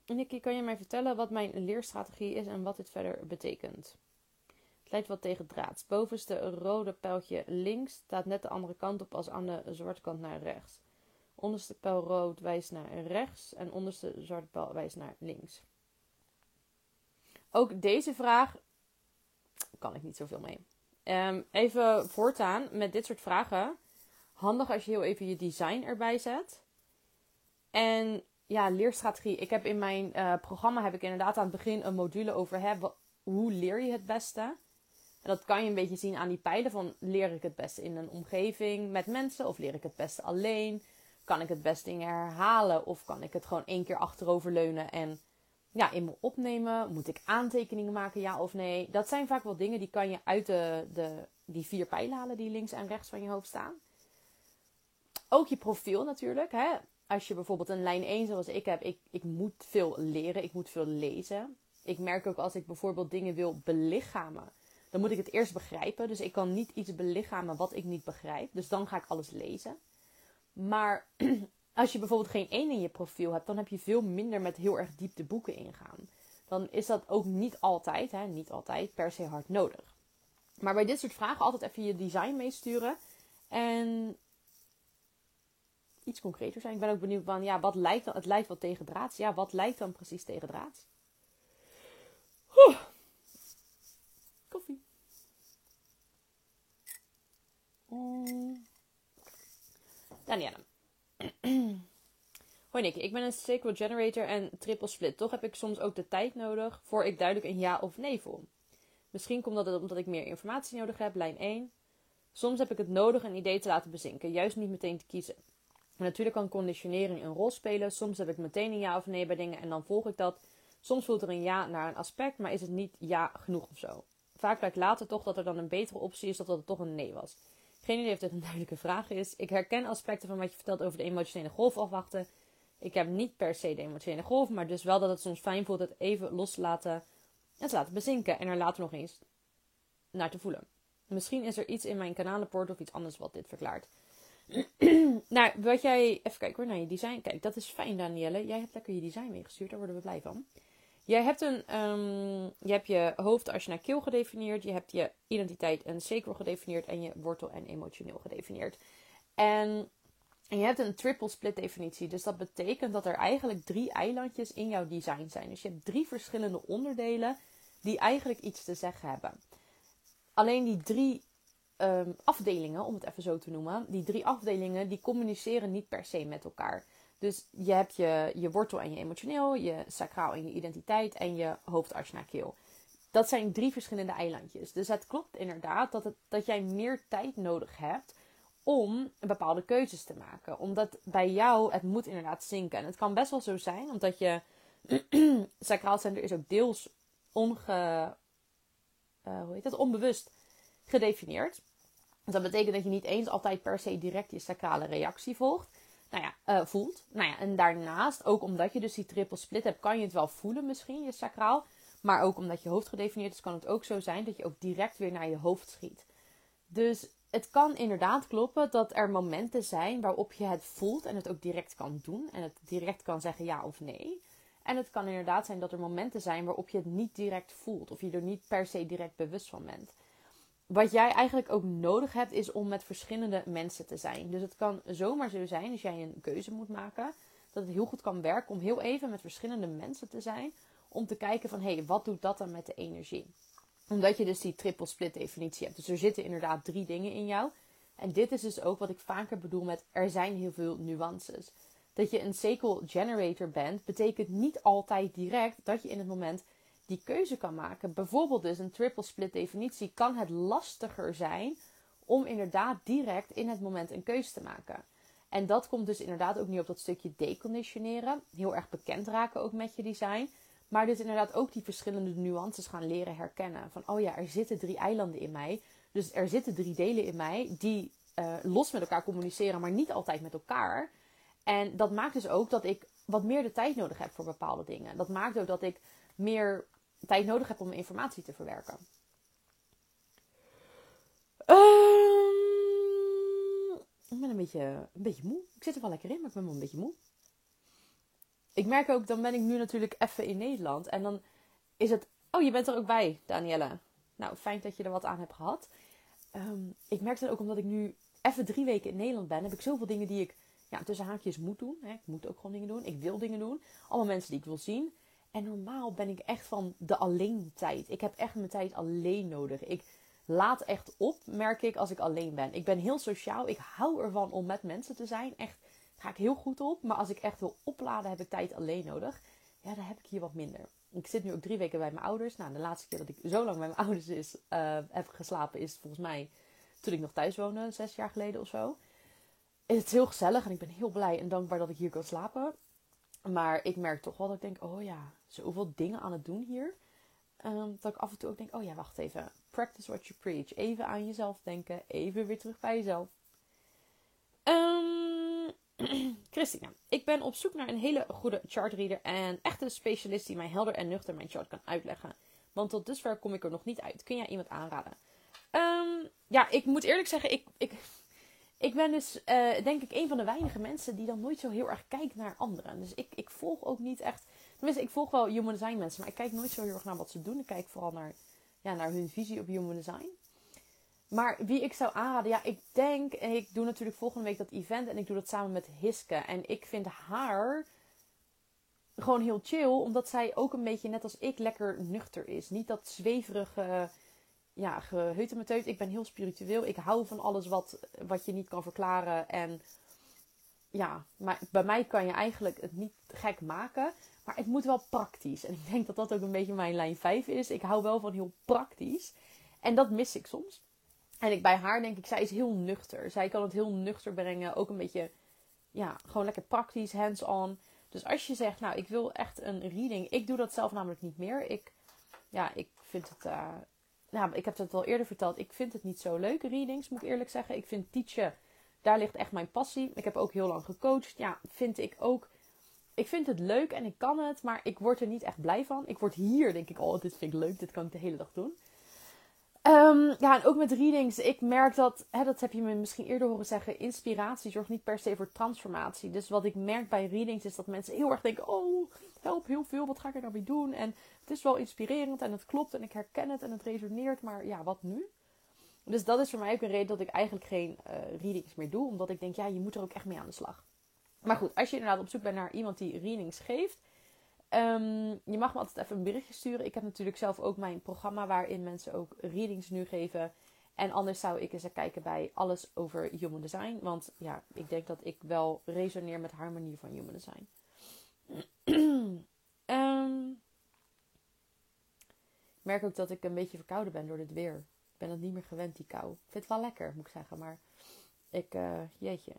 S1: Nicky, kan je mij vertellen wat mijn leerstrategie is en wat dit verder betekent? Het lijkt wat tegen draads. Bovenste rode pijltje links staat net de andere kant op als aan de zwarte kant naar rechts. Onderste pijl rood wijst naar rechts en onderste zwarte pijl wijst naar links. Ook deze vraag kan ik niet zoveel mee. Um, even voortaan met dit soort vragen. Handig als je heel even je design erbij zet. En ja, leerstrategie. Ik heb in mijn uh, programma heb ik inderdaad aan het begin een module over hè, hoe leer je het beste. En dat kan je een beetje zien aan die pijlen van leer ik het beste in een omgeving met mensen of leer ik het beste alleen? Kan ik het beste dingen herhalen of kan ik het gewoon één keer achteroverleunen en ja, in me opnemen? Moet ik aantekeningen maken, ja of nee? Dat zijn vaak wel dingen die kan je uit de, de, die vier pijlen halen die links en rechts van je hoofd staan. Ook je profiel natuurlijk. Hè? Als je bijvoorbeeld een lijn 1 zoals ik heb, ik, ik moet veel leren, ik moet veel lezen. Ik merk ook als ik bijvoorbeeld dingen wil belichamen, dan moet ik het eerst begrijpen. Dus ik kan niet iets belichamen wat ik niet begrijp. Dus dan ga ik alles lezen. Maar als je bijvoorbeeld geen één in je profiel hebt, dan heb je veel minder met heel erg diep de boeken ingaan. Dan is dat ook niet altijd, hè, niet altijd per se hard nodig. Maar bij dit soort vragen altijd even je design meesturen. En iets concreter zijn. Ik ben ook benieuwd van, ja, wat lijkt dan? Het lijkt wel tegen draads. Ja, wat lijkt dan precies tegen draads? Koffie. Mm. Danielle. Hoi Nick, ik ben een sequel generator en triple split. Toch heb ik soms ook de tijd nodig voor ik duidelijk een ja of nee voel. Misschien komt dat omdat ik meer informatie nodig heb, lijn 1. Soms heb ik het nodig een idee te laten bezinken, juist niet meteen te kiezen. En natuurlijk kan conditionering een rol spelen. Soms heb ik meteen een ja of nee bij dingen en dan volg ik dat. Soms voelt er een ja naar een aspect, maar is het niet ja genoeg of zo. Vaak blijkt later toch dat er dan een betere optie is, dat het toch een nee was. Geen idee of dit een duidelijke vraag is. Ik herken aspecten van wat je vertelt over de emotionele golf afwachten. Ik heb niet per se de emotionele golf, maar dus wel dat het soms fijn voelt het even los te laten en te laten bezinken en er later nog eens naar te voelen. Misschien is er iets in mijn kanalenpoort of iets anders wat dit verklaart. nou, wat jij. Even kijken hoor, naar je design. Kijk, dat is fijn, Danielle. Jij hebt lekker je design meegestuurd, daar worden we blij van. Jij hebt, een, um, je, hebt je hoofd als je naar keel gedefinieerd. Je hebt je identiteit en sacral gedefinieerd. En je wortel en emotioneel gedefinieerd. En, en je hebt een triple split definitie. Dus dat betekent dat er eigenlijk drie eilandjes in jouw design zijn. Dus je hebt drie verschillende onderdelen die eigenlijk iets te zeggen hebben. Alleen die drie Ehm, afdelingen, om het even zo te noemen. Die drie afdelingen die communiceren niet per se met elkaar. Dus je hebt je, je wortel en je emotioneel, je sacraal en je identiteit en je hoofd, naar keel. Dat zijn drie verschillende eilandjes. Dus het klopt inderdaad dat, het, dat jij meer tijd nodig hebt om bepaalde keuzes te maken. Omdat bij jou het moet inderdaad zinken. En het kan best wel zo zijn, omdat je sacraal center is ook deels onge, uh, hoe heet dat, onbewust gedefinieerd. Dus dat betekent dat je niet eens altijd per se direct je sacrale reactie volgt. Nou ja, uh, voelt. Nou ja, en daarnaast, ook omdat je dus die triple split hebt, kan je het wel voelen misschien, je sacraal. Maar ook omdat je hoofd gedefinieerd is, kan het ook zo zijn dat je ook direct weer naar je hoofd schiet. Dus het kan inderdaad kloppen dat er momenten zijn waarop je het voelt en het ook direct kan doen. En het direct kan zeggen ja of nee. En het kan inderdaad zijn dat er momenten zijn waarop je het niet direct voelt. Of je er niet per se direct bewust van bent wat jij eigenlijk ook nodig hebt, is om met verschillende mensen te zijn. Dus het kan zomaar zo zijn, als jij een keuze moet maken, dat het heel goed kan werken om heel even met verschillende mensen te zijn. Om te kijken van, hé, hey, wat doet dat dan met de energie? Omdat je dus die triple split definitie hebt. Dus er zitten inderdaad drie dingen in jou. En dit is dus ook wat ik vaker bedoel met, er zijn heel veel nuances. Dat je een sequel generator bent, betekent niet altijd direct dat je in het moment die keuze kan maken. Bijvoorbeeld dus een triple split definitie kan het lastiger zijn om inderdaad direct in het moment een keuze te maken. En dat komt dus inderdaad ook niet op dat stukje deconditioneren. Heel erg bekend raken ook met je design. Maar dus inderdaad ook die verschillende nuances gaan leren herkennen. Van oh ja, er zitten drie eilanden in mij. Dus er zitten drie delen in mij die uh, los met elkaar communiceren, maar niet altijd met elkaar. En dat maakt dus ook dat ik wat meer de tijd nodig heb voor bepaalde dingen. Dat maakt ook dat ik meer tijd nodig heb om informatie te verwerken. Um, ik ben een beetje, een beetje moe. Ik zit er wel lekker in, maar ik ben wel een beetje moe. Ik merk ook, dan ben ik nu natuurlijk even in Nederland. En dan is het... Oh, je bent er ook bij, Danielle. Nou, fijn dat je er wat aan hebt gehad. Um, ik merk dan ook omdat ik nu even drie weken in Nederland ben, heb ik zoveel dingen die ik ja, tussen haakjes moet doen. Hè. Ik moet ook gewoon dingen doen. Ik wil dingen doen. Allemaal mensen die ik wil zien. En normaal ben ik echt van de alleen tijd. Ik heb echt mijn tijd alleen nodig. Ik laat echt op, merk ik, als ik alleen ben. Ik ben heel sociaal. Ik hou ervan om met mensen te zijn. Echt, ga ik heel goed op. Maar als ik echt wil opladen, heb ik tijd alleen nodig. Ja, dan heb ik hier wat minder. Ik zit nu ook drie weken bij mijn ouders. Nou, de laatste keer dat ik zo lang bij mijn ouders is, uh, heb geslapen is volgens mij toen ik nog thuis woonde, zes jaar geleden of zo. Het is heel gezellig en ik ben heel blij en dankbaar dat ik hier kan slapen. Maar ik merk toch wel dat ik denk, oh ja, zoveel dingen aan het doen hier. Ehm, dat ik af en toe ook denk, oh ja, wacht even. Practice what you preach. Even aan jezelf denken. Even weer terug bij jezelf. Um, Christina, ik ben op zoek naar een hele goede chartreader en echt een specialist die mij helder en nuchter mijn chart kan uitleggen. Want tot dusver kom ik er nog niet uit. Kun jij iemand aanraden? Um, ja, ik moet eerlijk zeggen, ik, ik, ik ben dus uh, denk ik een van de weinige mensen die dan nooit zo heel erg kijkt naar anderen. Dus ik, ik volg ook niet echt. Tenminste, ik volg wel human design mensen, maar ik kijk nooit zo heel erg naar wat ze doen. Ik kijk vooral naar, ja, naar hun visie op human design. Maar wie ik zou aanraden, ja, ik denk, en ik doe natuurlijk volgende week dat event en ik doe dat samen met Hiske. En ik vind haar gewoon heel chill, omdat zij ook een beetje net als ik lekker nuchter is. Niet dat zweverige ja, geheutemeteut. Ik ben heel spiritueel. Ik hou van alles wat, wat je niet kan verklaren. En ja, maar bij mij kan je eigenlijk het niet gek maken. Maar het moet wel praktisch. En ik denk dat dat ook een beetje mijn lijn 5 is. Ik hou wel van heel praktisch. En dat mis ik soms. En ik bij haar denk ik, zij is heel nuchter. Zij kan het heel nuchter brengen. Ook een beetje, ja, gewoon lekker praktisch, hands-on. Dus als je zegt, nou, ik wil echt een reading. Ik doe dat zelf namelijk niet meer. Ik, ja, ik vind het, uh, nou, ik heb het al eerder verteld. Ik vind het niet zo leuk, readings, moet ik eerlijk zeggen. Ik vind teachen, daar ligt echt mijn passie. Ik heb ook heel lang gecoacht. Ja, vind ik ook. Ik vind het leuk en ik kan het, maar ik word er niet echt blij van. Ik word hier, denk ik, oh, dit vind ik leuk, dit kan ik de hele dag doen. Ehm, ja, en ook met readings. Ik merk dat, hè, dat heb je me misschien eerder horen zeggen, inspiratie zorgt niet per se voor transformatie. Dus wat ik merk bij readings is dat mensen heel erg denken, oh, help heel veel, wat ga ik er nou mee doen? En het is wel inspirerend en het klopt en ik herken het en het resoneert, maar ja, wat nu? Dus dat is voor mij ook een reden dat ik eigenlijk geen uh, readings meer doe, omdat ik denk, ja, je moet er ook echt mee aan de slag. Maar goed, als je inderdaad op zoek bent naar iemand die readings geeft, Um, je mag me altijd even een berichtje sturen. Ik heb natuurlijk zelf ook mijn programma waarin mensen ook readings nu geven. En anders zou ik eens kijken bij alles over human design. Want ja, ik denk dat ik wel resoneer met haar manier van human design. um, ik merk ook dat ik een beetje verkouden ben door dit weer. Ik ben het niet meer gewend, die kou. Ik vind het wel lekker, moet ik zeggen. Maar ik, uh, jeetje.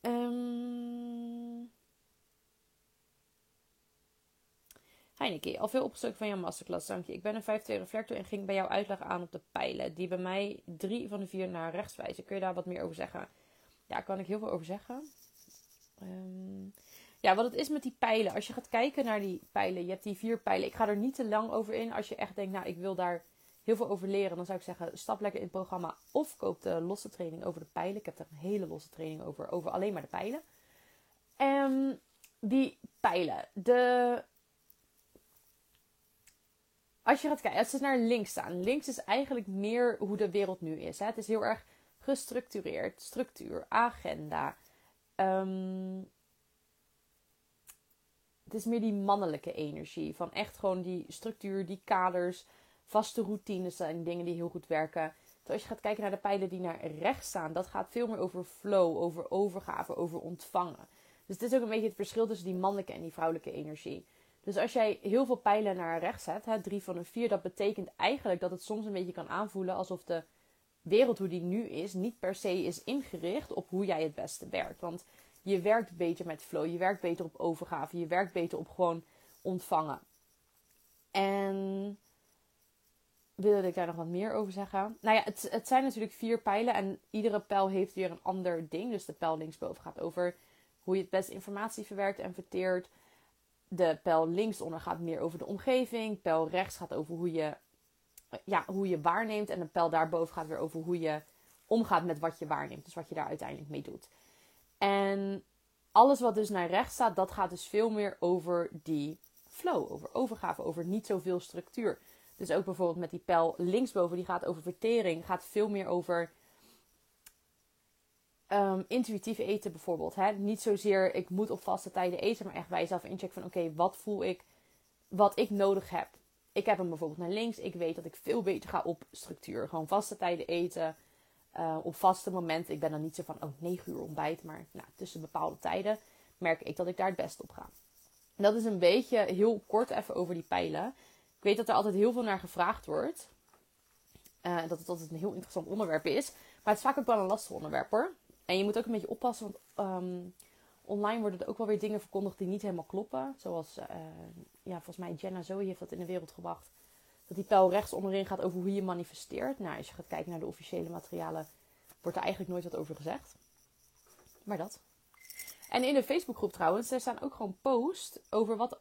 S1: Um, Heineken, al veel opgestoken van jouw masterclass, dank je. Ik ben een 5-2 reflector en ging bij jou uitleggen aan op de pijlen. Die bij mij drie van de vier naar rechts wijzen. Kun je daar wat meer over zeggen? Ja, kan ik heel veel over zeggen. Um, ja, wat het is met die pijlen. Als je gaat kijken naar die pijlen, je hebt die vier pijlen. Ik ga er niet te lang over in. Als je echt denkt, nou, ik wil daar heel veel over leren, dan zou ik zeggen, stap lekker in het programma of koop de losse training over de pijlen. Ik heb er een hele losse training over, over alleen maar de pijlen. En die pijlen. De als je gaat kijken, als we naar links staan. Links is eigenlijk meer hoe de wereld nu is. Hè? Het is heel erg gestructureerd. Structuur, agenda. Ehm, het is meer die mannelijke energie. Van echt gewoon die structuur, die kaders. Vaste routines zijn dingen die heel goed werken. Dus als je gaat kijken naar de pijlen die naar rechts staan. Dat gaat veel meer over flow, over overgave, over ontvangen. Dus het is ook een beetje het verschil tussen die mannelijke en die vrouwelijke energie. Dus als jij heel veel pijlen naar rechts zet, hè, drie van de vier, dat betekent eigenlijk dat het soms een beetje kan aanvoelen alsof de wereld hoe die nu is, niet per se is ingericht op hoe jij het beste werkt. Want je werkt beter met flow, je werkt beter op overgave, je werkt beter op gewoon ontvangen. En wilde ik daar nog wat meer over zeggen? Nou ja, het, het zijn natuurlijk vier pijlen en iedere pijl heeft weer een ander ding. Dus de pijl linksboven gaat over hoe je het beste informatie verwerkt en verteert de pijl linksonder gaat meer over de omgeving. Pijl rechts gaat over hoe je, ja, hoe je waarneemt. En de pijl daarboven gaat weer over hoe je omgaat met wat je waarneemt. Dus wat je daar uiteindelijk mee doet. En alles wat dus naar rechts staat, dat gaat dus veel meer over die flow. Over overgave, over niet zoveel structuur. Dus ook bijvoorbeeld met die pijl linksboven, die gaat over vertering. Gaat veel meer over um, intuïtief eten bijvoorbeeld. Hè? Niet zozeer ik moet op vaste tijden eten, maar echt bij jezelf inchecken van oké, wat voel ik, wat ik nodig heb. Ik heb hem bijvoorbeeld naar links. Ik weet dat ik veel beter ga op structuur. Gewoon vaste tijden eten. Uh, op vaste momenten. Ik ben dan niet zo van, oh, 9 uur ontbijt. Maar nou, tussen bepaalde tijden merk ik dat ik daar het best op ga. dat is een beetje heel kort even over die pijlen. Ik weet dat er altijd heel veel naar gevraagd wordt. Uh, dat het altijd een heel interessant onderwerp is. Maar het is vaak ook wel een lastig onderwerp hoor. En je moet ook een beetje oppassen, want ehm, online worden er ook wel weer dingen verkondigd die niet helemaal kloppen. Zoals, uh, ja, volgens mij Jenna Zoe heeft dat in de wereld gebracht. Dat die pijl rechts onderin gaat over hoe je manifesteert. Nou, als je gaat kijken naar de officiële materialen, wordt er eigenlijk nooit wat over gezegd. Maar dat. En in de Facebookgroep trouwens, er staan ook gewoon posts over wat,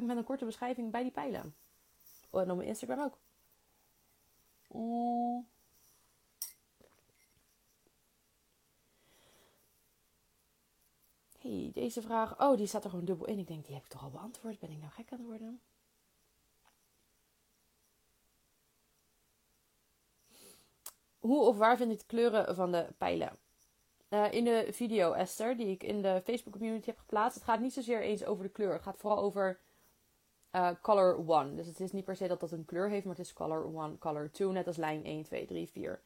S1: met een korte beschrijving bij die pijlen. En op mijn Instagram ook. Oh. hey, deze vraag. Oh, die staat er gewoon dubbel in. Ik denk, die heb ik toch al beantwoord. Ben ik nou gek aan het worden? Hoe of waar vind ik de kleuren van de pijlen? Uh, in de video, Esther, die ik in de Facebook community heb geplaatst. Het gaat niet zozeer eens over de kleur. Het gaat vooral over uh, color 1. Dus het is niet per se dat dat een kleur heeft, maar het is color 1, color 2. Net als lijn 1, 2, 3, 4.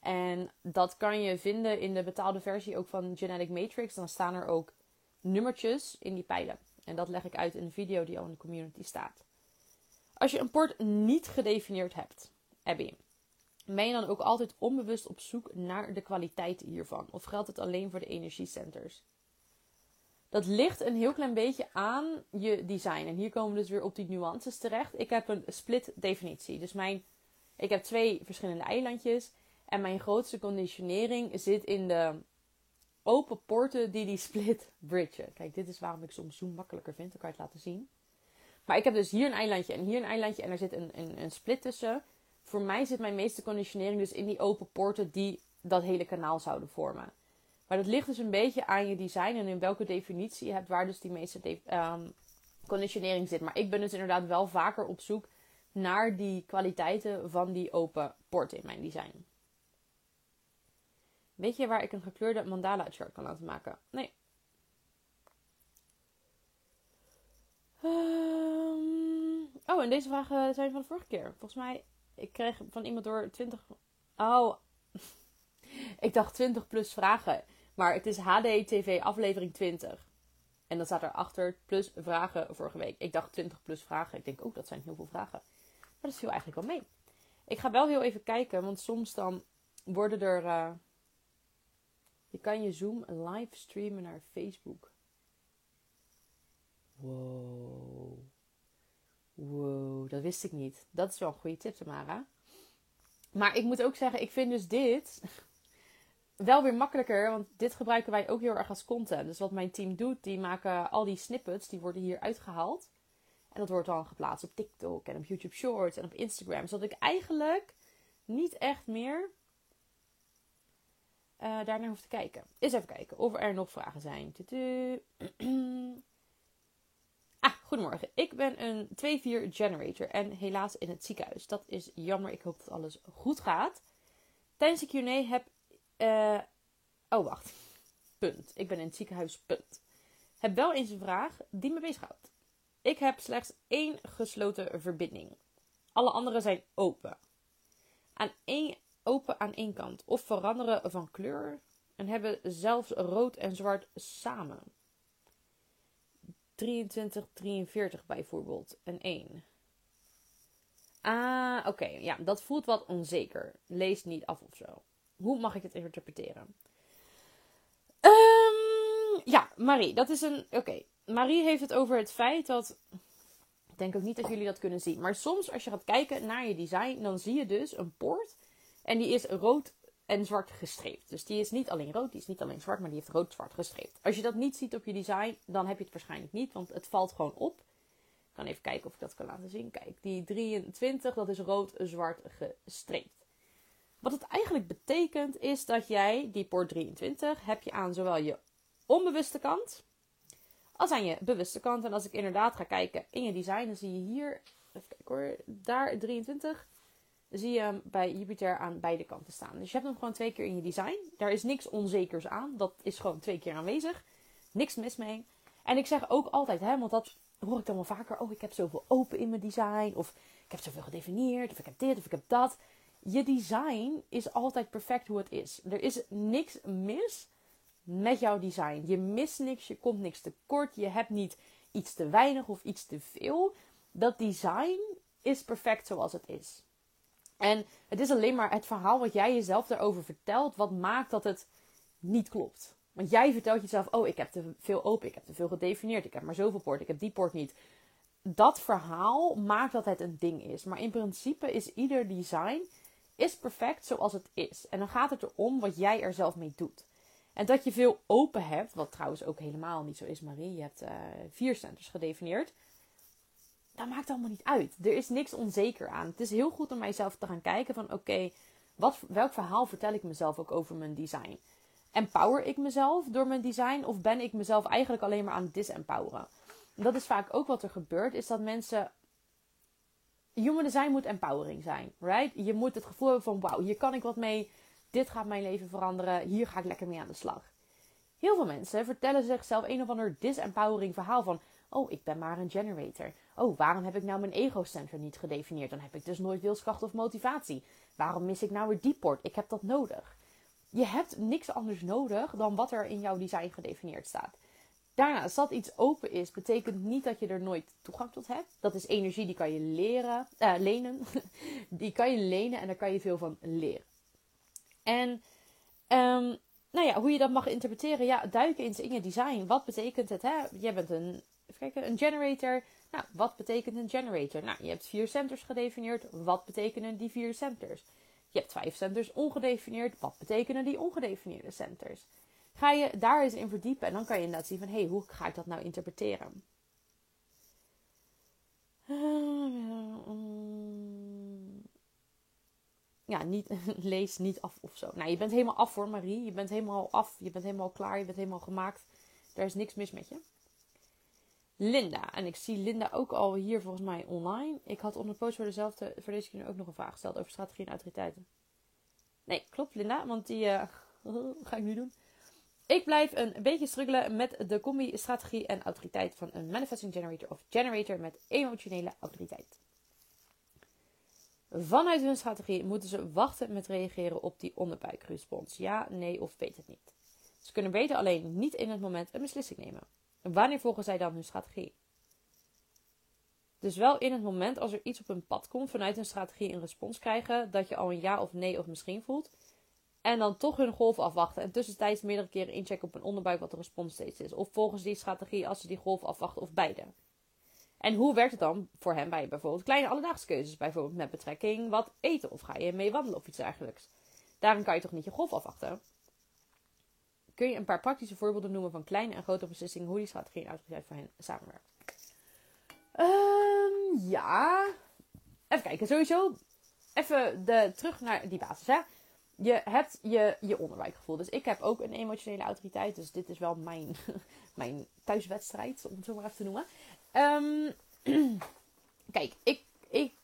S1: En dat kan je vinden in de betaalde versie ook van Genetic Matrix. Dan staan er ook nummertjes in die pijlen. En dat leg ik uit in een video die al in de community staat. Als je een port niet gedefinieerd hebt, Abby, ben je dan ook altijd onbewust op zoek naar de kwaliteit hiervan? Of geldt het alleen voor de energiecenters? Dat ligt een heel klein beetje aan je design. En hier komen we dus weer op die nuances terecht. Ik heb een split definitie. Dus mijn, ik heb twee verschillende eilandjes. En mijn grootste conditionering zit in de open poorten die die split bridgen. Kijk, dit is waarom ik soms zoom makkelijker vind. Dan kan je het laten zien. Maar ik heb dus hier een eilandje en hier een eilandje. En er zit een, een, een split tussen. voor mij zit mijn meeste conditionering dus in die open poorten die dat hele kanaal zouden vormen. Maar dat ligt dus een beetje aan je design en in welke definitie je hebt waar dus die meeste um, conditionering zit. Maar ik ben dus inderdaad wel vaker op zoek naar die kwaliteiten van die open poorten in mijn design. Weet je waar ik een gekleurde mandala chart kan laten maken? Nee. Ehm, oh, en deze vragen zijn van de vorige keer. Volgens mij, ik kreeg van iemand door 20. Oh, ik dacht 20 plus vragen. Maar het is HDTV aflevering 20. En dan staat erachter plus vragen vorige week. Ik dacht 20 plus vragen. Ik denk ook, oh, dat zijn heel veel vragen. Maar dat viel eigenlijk wel mee. Ik ga wel heel even kijken, want soms dan worden er. Uh, je kan je Zoom live streamen naar Facebook. Wow. Wow, dat wist ik niet. Dat is wel een goede tip, Tamara. Maar ik moet ook zeggen, ik vind dus dit wel weer makkelijker, want dit gebruiken wij ook heel erg als content. Dus wat mijn team doet, die maken al die snippets, die worden hier uitgehaald. En dat wordt dan geplaatst op TikTok en op YouTube Shorts en op Instagram. Zodat ik eigenlijk niet echt meer uh, daarnaar hoef te kijken. Eens even kijken of er nog vragen zijn. ah, goedemorgen. Ik ben een 2-4 generator en helaas in het ziekenhuis. Dat is jammer. Ik hoop dat alles goed gaat. Tijdens de Q&A heb... Uh, oh, wacht. Punt. Ik ben in het ziekenhuis. Punt. Heb wel eens een vraag die me bezighoudt. Ik heb slechts één gesloten verbinding. Alle andere zijn open. Aan één, open aan één kant. Of veranderen van kleur. En hebben zelfs rood en zwart samen. 23, 43 bijvoorbeeld. En 1. Ah, oké. Ja, dat voelt wat onzeker. Lees niet af of zo. Hoe mag ik het interpreteren? Um, ja, Marie, dat is een. Oké. Marie heeft het over het feit dat. Ik denk ook niet dat jullie dat kunnen zien. Maar soms als je gaat kijken naar je design, dan zie je dus een poort. En die is rood en zwart gestreept. Dus die is niet alleen rood, die is niet alleen zwart, maar die heeft rood-zwart gestreept. Als je dat niet ziet op je design, dan heb je het waarschijnlijk niet, want het valt gewoon op. Ik kan even kijken of ik dat kan laten zien. Kijk, die 23, dat is rood-zwart gestreept. Wat het eigenlijk betekent, is dat jij die poort 23 heb je aan zowel je onbewuste kant als aan je bewuste kant. En als ik inderdaad ga kijken in je design, dan zie je hier, even kijken hoor, daar 23, zie je hem bij Jupiter aan beide kanten staan. Dus je hebt hem gewoon twee keer in je design. Daar is niks onzekers aan. Dat is gewoon twee keer aanwezig. Niks mis mee. En ik zeg ook altijd, hè, want dat hoor ik dan wel vaker. Oh, ik heb zoveel open in mijn design. Of ik heb zoveel gedefinieerd. Of ik heb dit, of ik heb dat. Je design is altijd perfect hoe het is. Er is niks mis met jouw design. Je mist niks, je komt niks tekort, je hebt niet iets te weinig of iets te veel. Dat design is perfect zoals het is. En het is alleen maar het verhaal wat jij jezelf daarover vertelt, wat maakt dat het niet klopt. Want jij vertelt jezelf: Oh, ik heb te veel open, ik heb te veel gedefinieerd, ik heb maar zoveel poort, ik heb die poort niet. Dat verhaal maakt dat het een ding is. Maar in principe is ieder design is perfect zoals het is. En dan gaat het erom wat jij er zelf mee doet. En dat je veel open hebt, wat trouwens ook helemaal niet zo is, Marie. Je hebt uh, vier centers gedefinieerd. Dat maakt allemaal niet uit. Er is niks onzeker aan. Het is heel goed om mijzelf te gaan kijken van oké, wat welk verhaal vertel ik mezelf ook over mijn design? Empower ik mezelf door mijn design of ben ik mezelf eigenlijk alleen maar aan het disempoweren? Dat is vaak ook wat er gebeurt, is dat mensen human design moet empowering zijn, right? Je moet het gevoel hebben van wauw, hier kan ik wat mee dit gaat mijn leven veranderen. Hier ga ik lekker mee aan de slag. Heel veel mensen vertellen zichzelf een of ander disempowering verhaal van... Oh, ik ben maar een generator. Oh, waarom heb ik nou mijn ego-center niet gedefinieerd? Dan heb ik dus nooit wilskracht of motivatie. Waarom mis ik nou weer die port? Ik heb dat nodig. Je hebt niks anders nodig dan wat er in jouw design gedefinieerd staat. Daarnaast, dat iets open is, betekent niet dat je er nooit toegang tot hebt. Dat is energie die kan je leren, uh, lenen. die kan je lenen en daar kan je veel van leren. En um, nou ja, hoe je dat mag interpreteren, ja, duiken in je design. Wat betekent het? Hè? Jij bent een, even kijken, een generator. Nou, wat betekent een generator? Nou, je hebt vier centers gedefinieerd. Wat betekenen die vier centers? Je hebt vijf centers ongedefinieerd. Wat betekenen die ongedefinieerde centers? Ga je daar eens in verdiepen en dan kan je inderdaad zien van hé, hey, hoe ga ik dat nou interpreteren? ja, niet, lees niet af of zo. Nou, je bent helemaal af voor Marie. Je bent helemaal af. Je bent helemaal klaar. Je bent helemaal gemaakt. Daar is niks mis met je. Linda. En ik zie Linda ook al hier volgens mij online. Ik had onder de post voor, dezelfde, voor deze keer ook nog een vraag gesteld over strategie en autoriteiten. Nee, klopt Linda, want die uh, ga ik nu doen. Ik blijf een beetje struggelen met de combi strategie en autoriteit van een manifesting generator of generator met emotionele autoriteit. Vanuit hun strategie moeten ze wachten met reageren op die onderbuikrespons. Ja, nee of weet het niet. Ze kunnen beter alleen niet in het moment een beslissing nemen. Wanneer volgen zij dan hun strategie? Dus wel in het moment als er iets op hun pad komt vanuit hun strategie een respons krijgen dat je al een ja of nee of misschien voelt. En dan toch hun golf afwachten en tussentijds meerdere keren inchecken op hun onderbuik wat de respons steeds is. Of volgens die strategie als ze die golf afwachten of beide. En hoe werkt het dan voor hen bij bijvoorbeeld kleine alledaagse keuzes, bijvoorbeeld met betrekking wat eten of ga je mee wandelen of iets dergelijks. Daarin kan je toch niet je golf afwachten? Kun je een paar praktische voorbeelden noemen van kleine en grote beslissingen hoe die strategie en autoriteit voor hen samenwerkt? Um, ja. Even kijken, sowieso. Even de, terug naar die basis. Hè? Je hebt je, je onderwijkgevoel. Dus ik heb ook een emotionele autoriteit. Dus dit is wel mijn, mijn thuiswedstrijd, om het zo maar even te noemen. Um, kijk, ik, ik,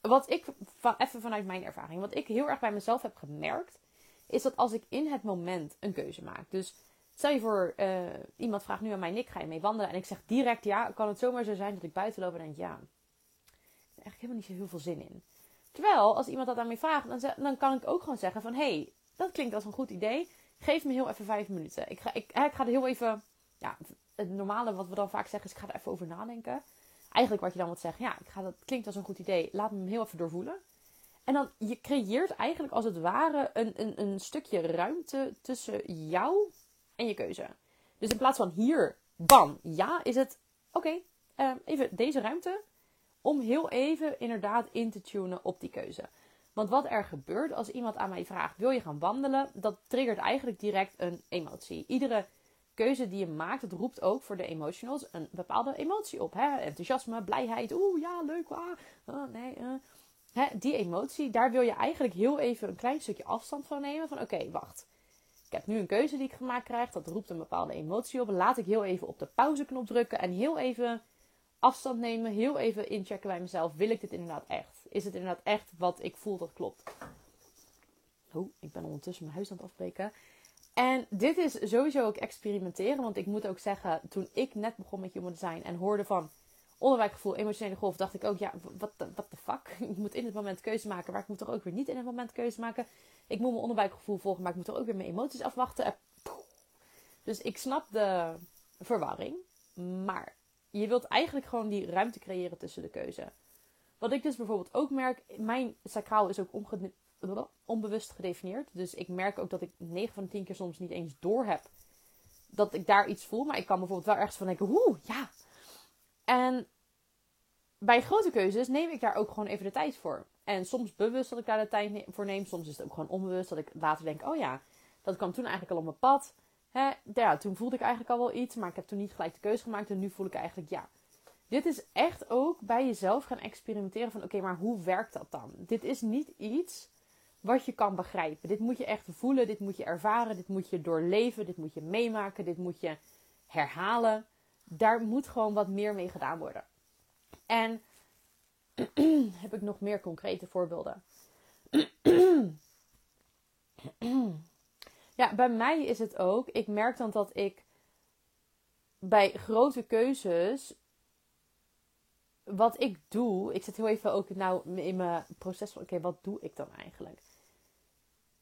S1: wat ik van, even vanuit mijn ervaring, wat ik heel erg bij mezelf heb gemerkt, is dat als ik in het moment een keuze maak. Dus stel je voor, uh, iemand vraagt nu aan mij, Nick, ga je mee wandelen? En ik zeg direct ja, kan het zomaar zo zijn dat ik buiten loop en denk, ja, er eigenlijk helemaal niet zo heel veel zin in. Terwijl, als iemand dat aan mij vraagt, dan, dan kan ik ook gewoon zeggen van, hey, dat klinkt als een goed idee. Geef me heel even vijf minuten. Ik ga, ik, ik ga er heel even, ja, het normale wat we dan vaak zeggen is, ik ga er even over nadenken. Eigenlijk wat je dan moet zeggen, ja, ik ga, dat klinkt als een goed idee. Laat me hem heel even doorvoelen. En dan, je creëert eigenlijk als het ware een, een, een stukje ruimte tussen jou en je keuze. Dus in plaats van hier, bam, ja, is het, oké, ehm, even deze ruimte. Om heel even inderdaad in te tunen op die keuze. Want wat er gebeurt als iemand aan mij vraagt: wil je gaan wandelen? Dat triggert eigenlijk direct een emotie. Iedere keuze die je maakt, het roept ook voor de emotionals een bepaalde emotie op. Hè? Enthousiasme, blijheid, oeh ja, leuk, ah, oh, nee. Uh. Hè, die emotie, daar wil je eigenlijk heel even een klein stukje afstand van nemen. Van oké, wacht. Ik heb nu een keuze die ik gemaakt krijg. Dat roept een bepaalde emotie op. Laat ik heel even op de pauzeknop drukken. En heel even afstand nemen. Heel even inchecken bij mezelf. Wil ik dit inderdaad echt? Is het inderdaad echt wat ik voel dat klopt? Oh, ik ben ondertussen mijn huis aan het afbreken. En dit is sowieso ook experimenteren. Want ik moet ook zeggen, toen ik net begon met human design en hoorde van onderwijkgevoel, emotionele golf, dacht ik ook, ja, wat de fuck? Ik moet in het moment keuze maken, maar ik moet toch ook weer niet in het moment keuze maken. Ik moet mijn onderwijkgevoel volgen, maar ik moet toch ook weer mijn emoties afwachten. Dus ik snap de verwarring, maar je wilt eigenlijk gewoon die ruimte creëren tussen de keuze. Wat ik dus bijvoorbeeld ook merk, mijn sacraal is ook onbewust gedefinieerd. Dus ik merk ook dat ik 9 van de 10 keer soms niet eens door heb dat ik daar iets voel. Maar ik kan bijvoorbeeld wel ergens van denken, oeh, ja, en bij grote keuzes neem ik daar ook gewoon even de tijd voor. En soms bewust dat ik daar de tijd voor neem. Soms is het ook gewoon onbewust dat ik later denk: oh ja, dat kwam toen eigenlijk al op mijn pad. Ja, toen voelde ik eigenlijk al wel iets, maar ik heb toen niet gelijk de keuze gemaakt. En nu voel ik eigenlijk ja. Dit is echt ook bij jezelf gaan experimenteren van oké, maar hoe werkt dat dan? Dit is niet iets wat je kan begrijpen. Dit moet je echt voelen, dit moet je ervaren, dit moet je doorleven, dit moet je meemaken, dit moet je herhalen daar moet gewoon wat meer mee gedaan worden. En heb ik nog meer concrete voorbeelden? ja, bij mij is het ook. Ik merk dan dat ik bij grote keuzes. Wat ik doe, ik zit heel even ook nou in mijn proces van: oké, wat doe ik dan eigenlijk?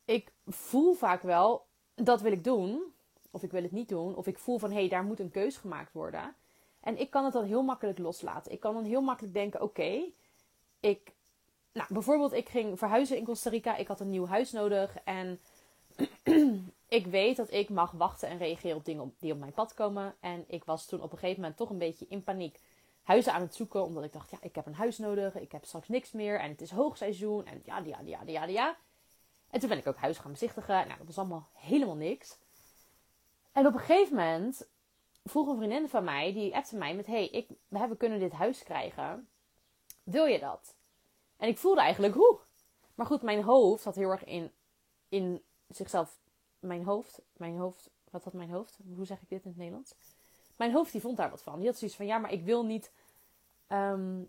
S1: Ik voel vaak wel dat wil ik doen, of ik wil het niet doen. Of ik voel van hé, hey, daar moet een keus gemaakt worden. En ik kan het dan heel makkelijk loslaten. Ik kan dan heel makkelijk denken: oké, ik. Nou, bijvoorbeeld, ik ging verhuizen in Costa Rica. Ik had een nieuw huis nodig. En ik weet dat ik mag wachten en reageren op dingen die op mijn pad komen. En ik was toen op een gegeven moment toch een beetje in paniek huizen aan het zoeken. Omdat ik dacht, ja, ik heb een huis nodig. Ik heb straks niks meer. En het is hoogseizoen. En ja, ja, ja, ja, ja. En toen ben ik ook huis gaan bezichtigen. Nou, dat was allemaal helemaal niks. En op een gegeven moment vroeg een vriendin van mij, die appte mij met... hey, we kunnen dit huis krijgen. Wil je dat? En ik voelde eigenlijk, hoe? Maar goed, mijn hoofd had heel erg in, in zichzelf. Mijn hoofd, mijn hoofd, wat had mijn hoofd? Hoe zeg ik dit in het Nederlands? Mijn hoofd die vond daar wat van. Die had zoiets van ja, maar ik wil niet. ehm,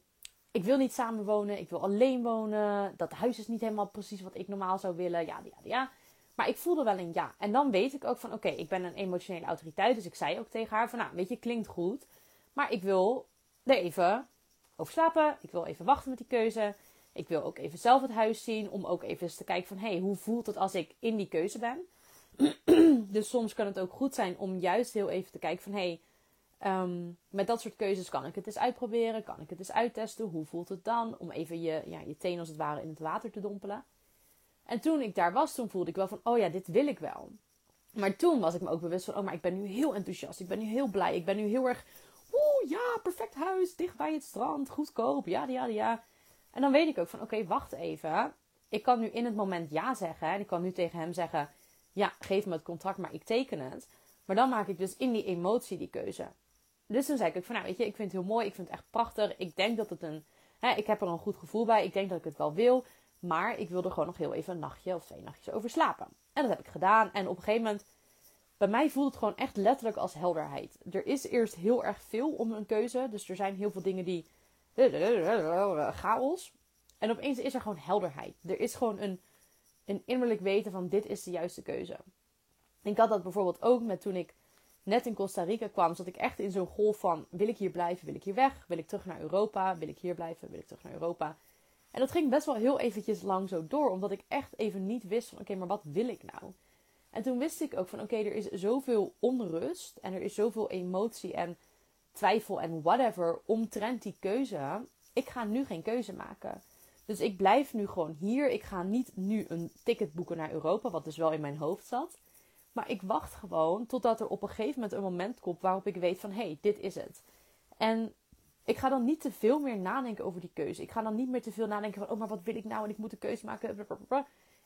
S1: ik wil niet samenwonen, ik wil alleen wonen. Dat huis is niet helemaal precies wat ik normaal zou willen. Ja, ja, ja. Maar ik voelde wel een ja. En dan weet ik ook van oké, ik ben een emotionele autoriteit. Dus ik zei ook tegen haar van nou, weet je, klinkt goed. Maar ik wil er even over slapen. Ik wil even wachten met die keuze. Ik wil ook even zelf het huis zien. Om ook even eens te kijken van hé, hey, hoe voelt het als ik in die keuze ben? dus soms kan het ook goed zijn om juist heel even te kijken van hé, hey, Ehm, met dat soort keuzes kan ik het eens uitproberen, kan ik het eens uittesten. Hoe voelt het dan? Om even je, ja, je teen als het ware in het water te dompelen. En toen ik daar was, toen voelde ik wel van, oh ja, dit wil ik wel. Maar toen was ik me ook bewust van, oh, maar ik ben nu heel enthousiast. Ik ben nu heel blij. Ik ben nu heel erg, oeh, ja, perfect huis, dicht bij het strand, goedkoop, ja, ja, ja. En dan weet ik ook van, oké, wacht even. Ik kan nu in het moment ja zeggen. En ik kan nu tegen hem zeggen, ja, geef me het contract, maar ik teken het. Maar dan maak ik dus in die emotie die keuze. Dus toen zei ik ook van, nou weet je, ik vind het heel mooi. Ik vind het echt prachtig. Ik denk dat het een... Hè, ik heb er een goed gevoel bij. Ik denk dat ik het wel wil. Maar ik wil er gewoon nog heel even een nachtje of twee nachtjes over slapen. En dat heb ik gedaan. En op een gegeven moment... Bij mij voelt het gewoon echt letterlijk als helderheid. Er is eerst heel erg veel om een keuze. Dus er zijn heel veel dingen die... Chaos. En opeens is er gewoon helderheid. Er is gewoon een, een innerlijk weten van dit is de juiste keuze. Ik had dat bijvoorbeeld ook met toen ik net in Costa Rica kwam, zat ik echt in zo'n golf van: wil ik hier blijven? Wil ik hier weg? Wil ik terug naar Europa? Wil ik hier blijven? Wil ik terug naar Europa? En dat ging best wel heel eventjes lang zo door, omdat ik echt even niet wist van: oké, maar wat wil ik nou? En toen wist ik ook van: oké, er is zoveel onrust en er is zoveel emotie en twijfel en whatever omtrent die keuze. Ik ga nu geen keuze maken. Dus ik blijf nu gewoon hier. Ik ga niet nu een ticket boeken naar Europa, wat dus wel in mijn hoofd zat. Maar ik wacht gewoon totdat er op een gegeven moment een moment komt waarop ik weet van hé, hey, dit is het. En ik ga dan niet te veel meer nadenken over die keuze. Ik ga dan niet meer te veel nadenken van oh, maar wat wil ik nou en ik moet een keuze maken.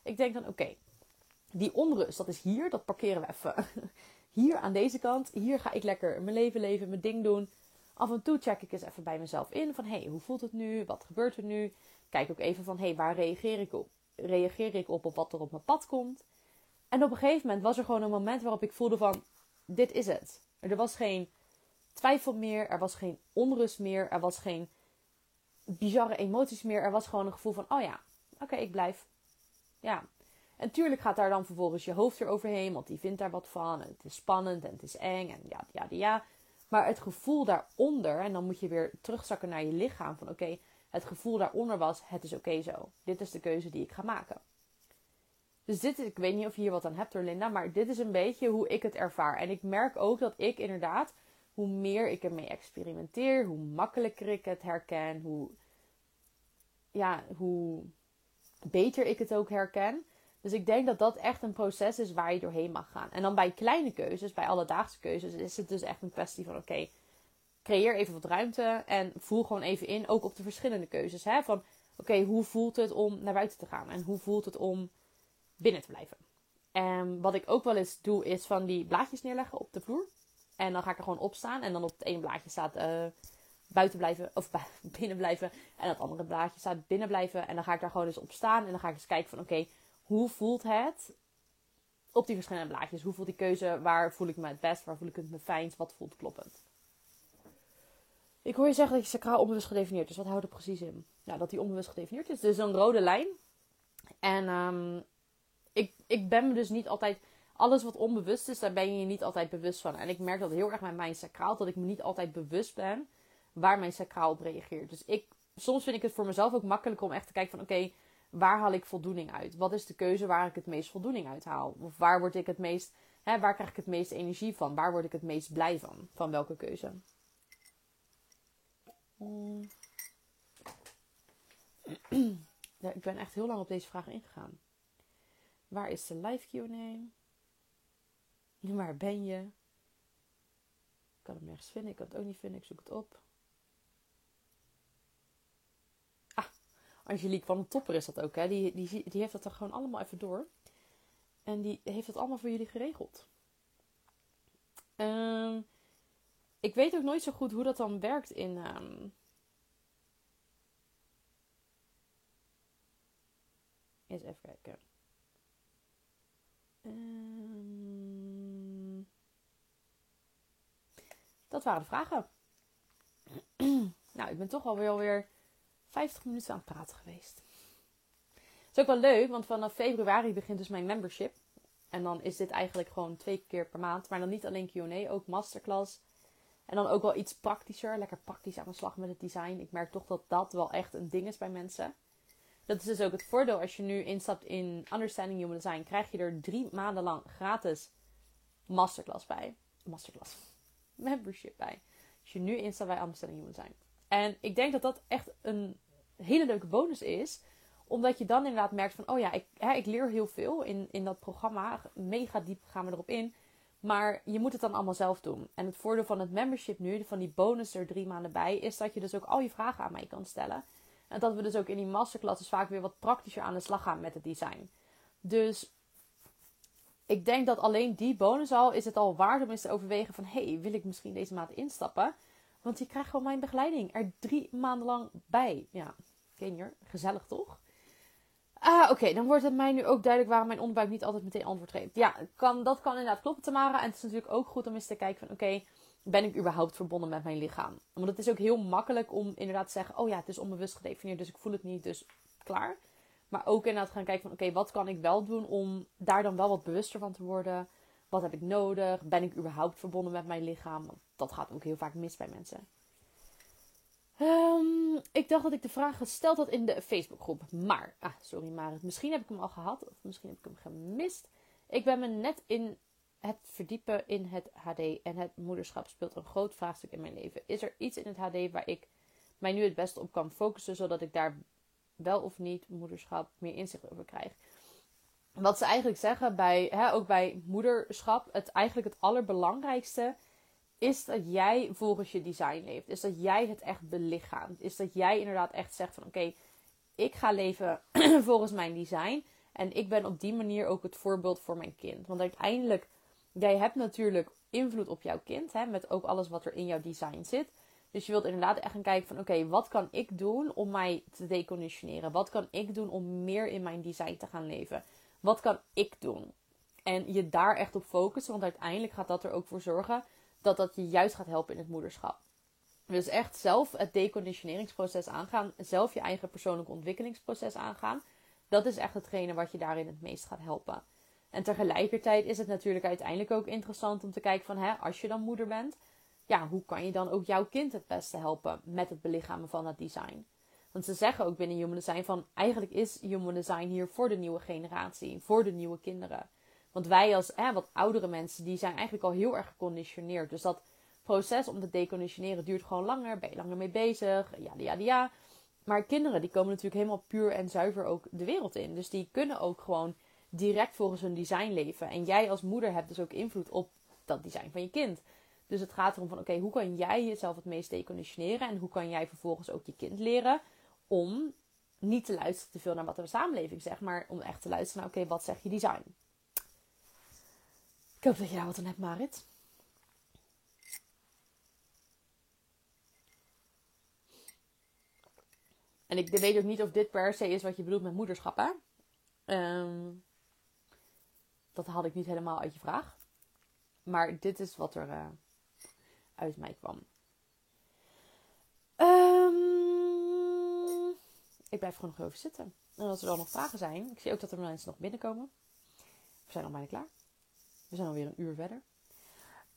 S1: Ik denk dan oké, die onrust, dat is hier, dat parkeren we even. Hier aan deze kant, hier ga ik lekker mijn leven leven, mijn ding doen. Af en toe check ik eens even bij mezelf in van hé, hey, hoe voelt het nu? Wat gebeurt er nu? Kijk ook even van hé, hey, waar reageer ik op? Reageer ik op op wat er op mijn pad komt? En op een gegeven moment was er gewoon een moment waarop ik voelde van, dit is het. Er was geen twijfel meer, er was geen onrust meer, er was geen bizarre emoties meer. Er was gewoon een gevoel van, oh ja, oké, ik blijf. Ja. En tuurlijk gaat daar dan vervolgens je hoofd eroverheen, want die vindt daar wat van. En het is spannend en het is eng en ja, ja, ja. Maar het gevoel daaronder, en dan moet je weer terugzakken naar je lichaam van oké, het gevoel daaronder was, het is oké zo. Dit is de keuze die ik ga maken. Dus dit ik weet niet of je hier wat aan hebt hoor Linda, maar dit is een beetje hoe ik het ervaar. En ik merk ook dat ik inderdaad, hoe meer ik ermee experimenteer, hoe makkelijker ik het herken, hoe, ja, hoe beter ik het ook herken. Dus ik denk dat dat echt een proces is waar je doorheen mag gaan. En dan bij kleine keuzes, bij alledaagse keuzes, is het dus echt een kwestie van: oké, creëer even wat ruimte en voel gewoon even in, ook op de verschillende keuzes. Hè? Van oké, hoe voelt het om naar buiten te gaan? En hoe voelt het om binnen te blijven. En wat ik ook wel eens doe, is van die blaadjes neerleggen op de vloer. En dan ga ik er gewoon op staan. En dan op het ene blaadje staat uh, buiten blijven, of binnen blijven. En het andere blaadje staat binnen blijven. En dan ga ik daar gewoon eens op staan. En dan ga ik eens kijken van oké, hoe voelt het op die verschillende blaadjes? Hoe voelt die keuze? Waar voel ik me het best? Waar voel ik het me fijnst? Wat voelt kloppend? Ik hoor je zeggen dat je sacraal onbewust gedefinieerd is. Wat houdt het precies in? Nou, dat die onbewust gedefinieerd is. Dus een rode lijn. En um, ik, ik ben me dus niet altijd. Alles wat onbewust is, daar ben je je niet altijd bewust van. En ik merk dat heel erg met mijn sacraal, dat ik me niet altijd bewust ben waar mijn sacraal op reageert. Dus ik, soms vind ik het voor mezelf ook makkelijker om echt te kijken van oké, waar haal ik voldoening uit? Wat is de keuze waar ik het meest voldoening uit haal? Of waar word ik het meest, hè, waar krijg ik het meeste energie van? Waar word ik het meest blij van? Van welke keuze? Hmm. Ja, ik ben echt heel lang op deze vraag ingegaan. Waar is de live Q&A? Waar ben je? Ik kan hem nergens vinden. Ik kan het ook niet vinden. Ik zoek het op. Ah, Angelique van de Topper is dat ook. Hè? Die, die, die heeft dat er gewoon allemaal even door. En die heeft dat allemaal voor jullie geregeld. Um, ik weet ook nooit zo goed hoe dat dan werkt in... Um, Eens even kijken. Ehm, dat waren de vragen. nou, ik ben toch alweer, alweer 50 minuten aan het praten geweest. Het is ook wel leuk, want vanaf februari begint dus mijn membership. En dan is dit eigenlijk gewoon twee keer per maand. Maar dan niet alleen Q&A, ook masterclass. En dan ook wel iets praktischer. Lekker praktisch aan de slag met het design. Ik merk toch dat dat wel echt een ding is bij mensen. Dat is dus ook het voordeel als je nu instapt in Understanding Human Design. Krijg je er drie maanden lang gratis masterclass bij. Masterclass. Membership bij. Als je nu instapt bij Understanding Human Design. En ik denk dat dat echt een hele leuke bonus is omdat je dan inderdaad merkt van, oh ja, ik, hè, ik leer heel veel in, in dat programma. Mega diep gaan we erop in. Maar je moet het dan allemaal zelf doen. En het voordeel van het membership nu, van die bonus er drie maanden bij, is dat je dus ook al je vragen aan mij kan stellen. En dat we dus ook in die masterclasses vaak weer wat praktischer aan de slag gaan met het design. Dus ik denk dat alleen die bonus al is het al waard om eens te overwegen van... hey, wil ik misschien deze maand instappen? Want je krijgt gewoon mijn begeleiding er drie maanden lang bij. Ja, ken je, gezellig toch? Ah, oké, dan wordt het mij nu ook duidelijk waarom mijn onderbuik niet altijd meteen antwoord geeft. Ja, kan, dat kan inderdaad kloppen, Tamara. En het is natuurlijk ook goed om eens te kijken van, oké, ben ik überhaupt verbonden met mijn lichaam? Want het is ook heel makkelijk om inderdaad te zeggen, oh ja, het is onbewust gedefinieerd, dus ik voel het niet, dus klaar. Maar ook inderdaad gaan kijken van, oké, wat kan ik wel doen om daar dan wel wat bewuster van te worden? Wat heb ik nodig? Ben ik überhaupt verbonden met mijn lichaam? Dat gaat ook heel vaak mis bij mensen. Um, ik dacht dat ik de vraag gesteld had in de Facebookgroep. Maar, ah, sorry Marit, misschien heb ik hem al gehad of misschien heb ik hem gemist. Ik ben me net in het verdiepen in het HD en het moederschap speelt een groot vraagstuk in mijn leven. Is er iets in het HD waar ik mij nu het beste op kan focussen, zodat ik daar wel of niet moederschap meer inzicht over krijg? Wat ze eigenlijk zeggen bij, hè, ook bij moederschap, het eigenlijk het allerbelangrijkste is dat jij volgens je design leeft. Is dat jij het echt belichaamt. Is dat jij inderdaad echt zegt van oké, ik ga leven volgens mijn design. En ik ben op die manier ook het voorbeeld voor mijn kind. Want uiteindelijk, jij hebt natuurlijk invloed op jouw kind. Hè, met ook alles wat er in jouw design zit. Dus je wilt inderdaad echt gaan kijken van oké, wat kan ik doen om mij te deconditioneren? Wat kan ik doen om meer in mijn design te gaan leven? Wat kan ik doen? En je daar echt op focussen, want uiteindelijk gaat dat er ook voor zorgen dat dat je juist gaat helpen in het moederschap. Dus echt zelf het deconditioneringsproces aangaan, zelf je eigen persoonlijke ontwikkelingsproces aangaan. Dat is echt hetgene wat je daarin het meest gaat helpen. En tegelijkertijd is het natuurlijk uiteindelijk ook interessant om te kijken van, hè, als je dan moeder bent, ja, hoe kan je dan ook jouw kind het beste helpen met het belichamen van het design? Want ze zeggen ook binnen Human Design van, eigenlijk is Human Design hier voor de nieuwe generatie, voor de nieuwe kinderen. Want wij als hè, wat oudere mensen, die zijn eigenlijk al heel erg geconditioneerd. Dus dat proces om te deconditioneren duurt gewoon langer. Ben je langer mee bezig? Ja, ja, ja. Maar kinderen, die komen natuurlijk helemaal puur en zuiver ook de wereld in. Dus die kunnen ook gewoon direct volgens hun design leven. En jij als moeder hebt dus ook invloed op dat design van je kind. Dus het gaat erom van, oké, hoe kan jij jezelf het meest deconditioneren? En hoe kan jij vervolgens ook je kind leren om niet te luisteren te veel naar wat de samenleving zegt, maar om echt te luisteren naar, oké, wat zegt je design? Ik hoop dat je daar wat aan hebt, Marit. En ik weet ook niet of dit per se is wat je bedoelt met moederschap, hè? Ehm, dat had ik niet helemaal uit je vraag. Maar dit is wat er uh, uit mij kwam. Um, ik blijf gewoon nog even zitten. En als er dan nog vragen zijn, ik zie ook dat er mensen nog binnenkomen. We zijn al bijna klaar. We zijn alweer een uur verder.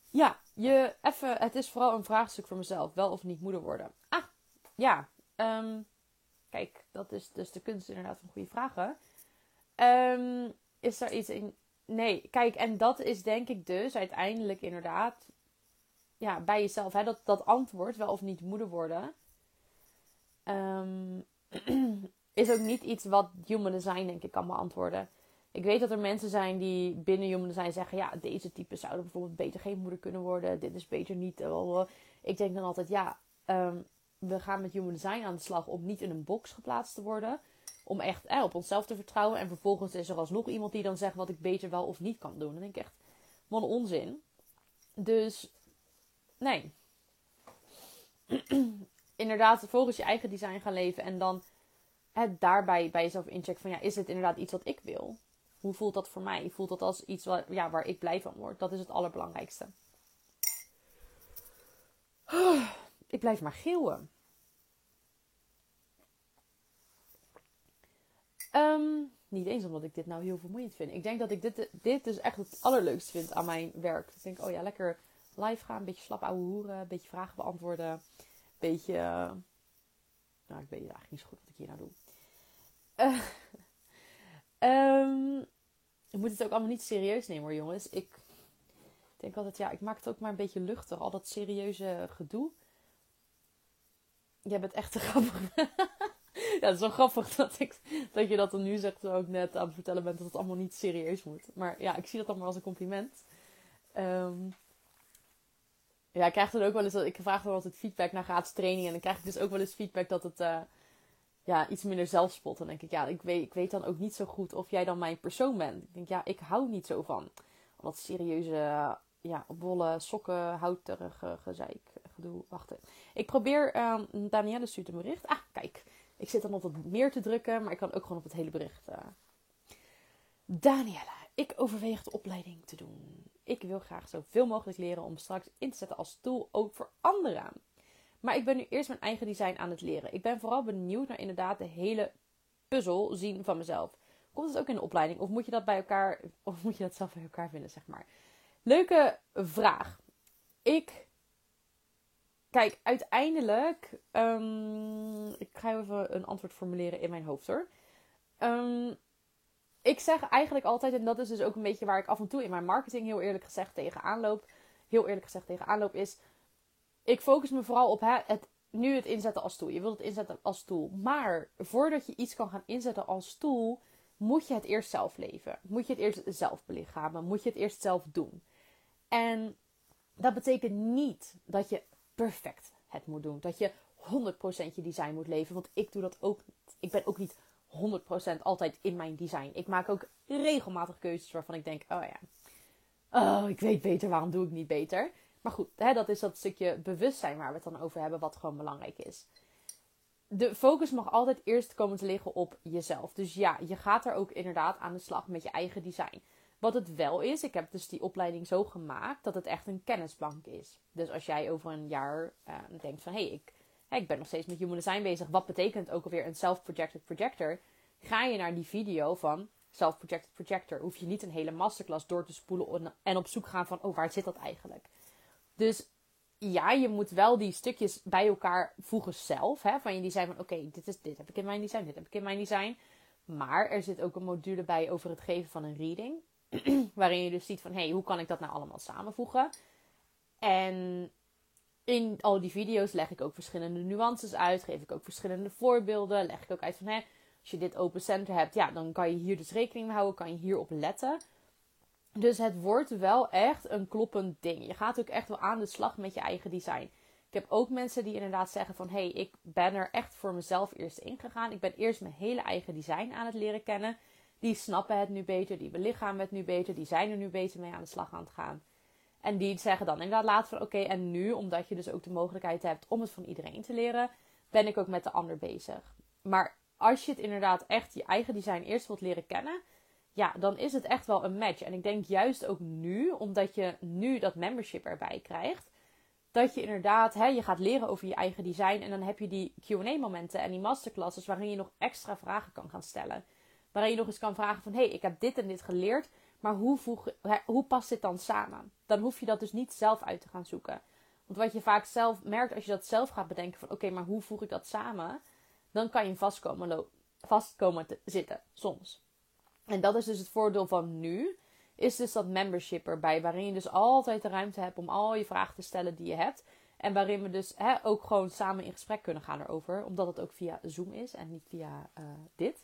S1: Ja, je, even, het is vooral een vraagstuk voor mezelf. Wel of niet moeder worden. Ah, ja. Ehm, kijk, dat is dus de kunst inderdaad van goede vragen. Um, is er iets in... Nee, kijk, en dat is denk ik dus uiteindelijk inderdaad... Ja, bij jezelf. Hè, dat, dat antwoord, wel of niet moeder worden... Um, is ook niet iets wat human design denk ik kan beantwoorden. Ik weet dat er mensen zijn die binnen Human Design zeggen: ja, deze types zouden bijvoorbeeld beter geen moeder kunnen worden. Dit is beter niet. Ik denk dan altijd: ja, ehm, we gaan met Human Design aan de slag om niet in een box geplaatst te worden. Om echt eh, op onszelf te vertrouwen. En vervolgens is er alsnog iemand die dan zegt wat ik beter wel of niet kan doen. Dan denk ik echt: wat onzin. Dus nee. Inderdaad, volgens je eigen design gaan leven en dan daarbij bij jezelf inchecken van ja, is het inderdaad iets wat ik wil? Hoe voelt dat voor mij? Voelt dat als iets waar, ja, waar ik blij van word? Dat is het allerbelangrijkste. Ik blijf maar geeuwen. Ehm, niet eens omdat ik dit nou heel vermoeiend vind. Ik denk dat ik dit, dit dus echt het allerleukste vind aan mijn werk. ik denk, oh ja, lekker live gaan. Een beetje slap ouwe hoeren. Een beetje vragen beantwoorden. Een beetje... Uh, nou, ik weet eigenlijk niet zo goed wat ik hier nou doe. Uh, um, ik moet het ook allemaal niet serieus nemen hoor, jongens. Ik denk altijd, ja, ik maak het ook maar een beetje luchtig. Al dat serieuze gedoe. Jij bent echt te grappig. ja, het is wel grappig dat, ik, dat je dat dan nu zegt, ik net aan het vertellen bent dat het allemaal niet serieus moet. Maar ja, ik zie dat maar als een compliment. Um, ja, ik krijg dan ook wel eens, ik vraag dan altijd feedback naar gratis training. En dan krijg ik dus ook wel eens feedback dat het uh, ja, iets minder zelfspot. Dan denk ik, ja, ik weet, ik weet dan ook niet zo goed of jij dan mijn persoon bent. Ik denk, ja, ik hou niet zo van. dat serieuze, ja, bolle, sokken, houterige gezeik, gedoe. Wachten. Ik probeer, um, Danielle stuurt een bericht. Ah, kijk. Ik zit dan op wat meer te drukken, maar ik kan ook gewoon op het hele bericht. Uh... Danielle, ik overweeg de opleiding te doen. Ik wil graag zoveel mogelijk leren om straks in te zetten als tool ook voor anderen. Maar ik ben nu eerst mijn eigen design aan het leren. Ik ben vooral benieuwd naar inderdaad de hele puzzel zien van mezelf. Komt het ook in de opleiding? Of moet je dat bij elkaar, of moet je dat zelf bij elkaar vinden, zeg maar? Leuke vraag. Ik. Kijk, uiteindelijk. Um, ik ga even een antwoord formuleren in mijn hoofd hoor. Um, ik zeg eigenlijk altijd, en dat is dus ook een beetje waar ik af en toe in mijn marketing heel eerlijk gezegd tegenaan loop. Heel eerlijk gezegd tegenaan loop is. Ik focus me vooral op het, nu het inzetten als tool. Je wilt het inzetten als tool. Maar voordat je iets kan gaan inzetten als tool, moet je het eerst zelf leven. Moet je het eerst zelf belichamen. Moet je het eerst zelf doen. En dat betekent niet dat je perfect het moet doen. Dat je 100% je design moet leven. Want ik doe dat ook niet. Ik ben ook niet 100% altijd in mijn design. Ik maak ook regelmatig keuzes waarvan ik denk: oh ja, oh, ik weet beter, waarom doe ik niet beter? Maar goed, hè, dat is dat stukje bewustzijn waar we het dan over hebben, wat gewoon belangrijk is. De focus mag altijd eerst komen te liggen op jezelf. Dus ja, je gaat er ook inderdaad aan de slag met je eigen design. Wat het wel is, ik heb dus die opleiding zo gemaakt dat het echt een kennisbank is. Dus als jij over een jaar uh, denkt van hé, hey, ik ik ben nog steeds met human design bezig. Wat betekent ook alweer een self-projected projector? Ga je naar die video van self-projected projector, hoef je niet een hele masterclass door te spoelen en op zoek gaan van, oh, waar zit dat eigenlijk? Dus ja, je moet wel die stukjes bij elkaar voegen zelf. Hè? Van je design van, oké, dit dit, dit heb ik in mijn design, dit heb ik in mijn design. Maar er zit ook een module bij over het geven van een reading. waarin je dus ziet van, hé, hey, hoe kan ik dat nou allemaal samenvoegen? En in al die video's leg ik ook verschillende nuances uit. Geef ik ook verschillende voorbeelden. Leg ik ook uit van hè, als je dit open center hebt, ja, dan kan je hier dus rekening mee houden. Kan je hierop letten. Dus het wordt wel echt een kloppend ding. Je gaat ook echt wel aan de slag met je eigen design. Ik heb ook mensen die inderdaad zeggen van... hé, hey, ik ben er echt voor mezelf eerst ingegaan. Ik ben eerst mijn hele eigen design aan het leren kennen. Die snappen het nu beter, die belichamen het nu beter... die zijn er nu beter mee aan de slag aan het gaan. En die zeggen dan inderdaad later van oké, en nu, omdat je dus ook de mogelijkheid hebt om het van iedereen te leren, ben ik ook met de ander bezig. Maar als je het inderdaad echt je eigen design eerst wilt leren kennen, ja, dan is het echt wel een match. En ik denk juist ook nu, omdat je nu dat membership erbij krijgt, dat je inderdaad, hè, je gaat leren over je eigen design en dan heb je die Q&A-momenten en die masterclasses waarin je nog extra vragen kan gaan stellen. Waarin je nog eens kan vragen van, hé, hey, ik heb dit en dit geleerd, maar hoe, voeg, hoe past dit dan samen? Dan hoef je dat dus niet zelf uit te gaan zoeken. Want wat je vaak zelf merkt als je dat zelf gaat bedenken van oké, maar hoe voeg ik dat samen? Dan kan je vastkomen, vastkomen te zitten, soms. En dat is dus het voordeel van nu. Is dus dat membership erbij. Waarin je dus altijd de ruimte hebt om al je vragen te stellen die je hebt. En waarin we dus ook gewoon samen in gesprek kunnen gaan erover. Omdat het ook via Zoom is en niet via uh, dit.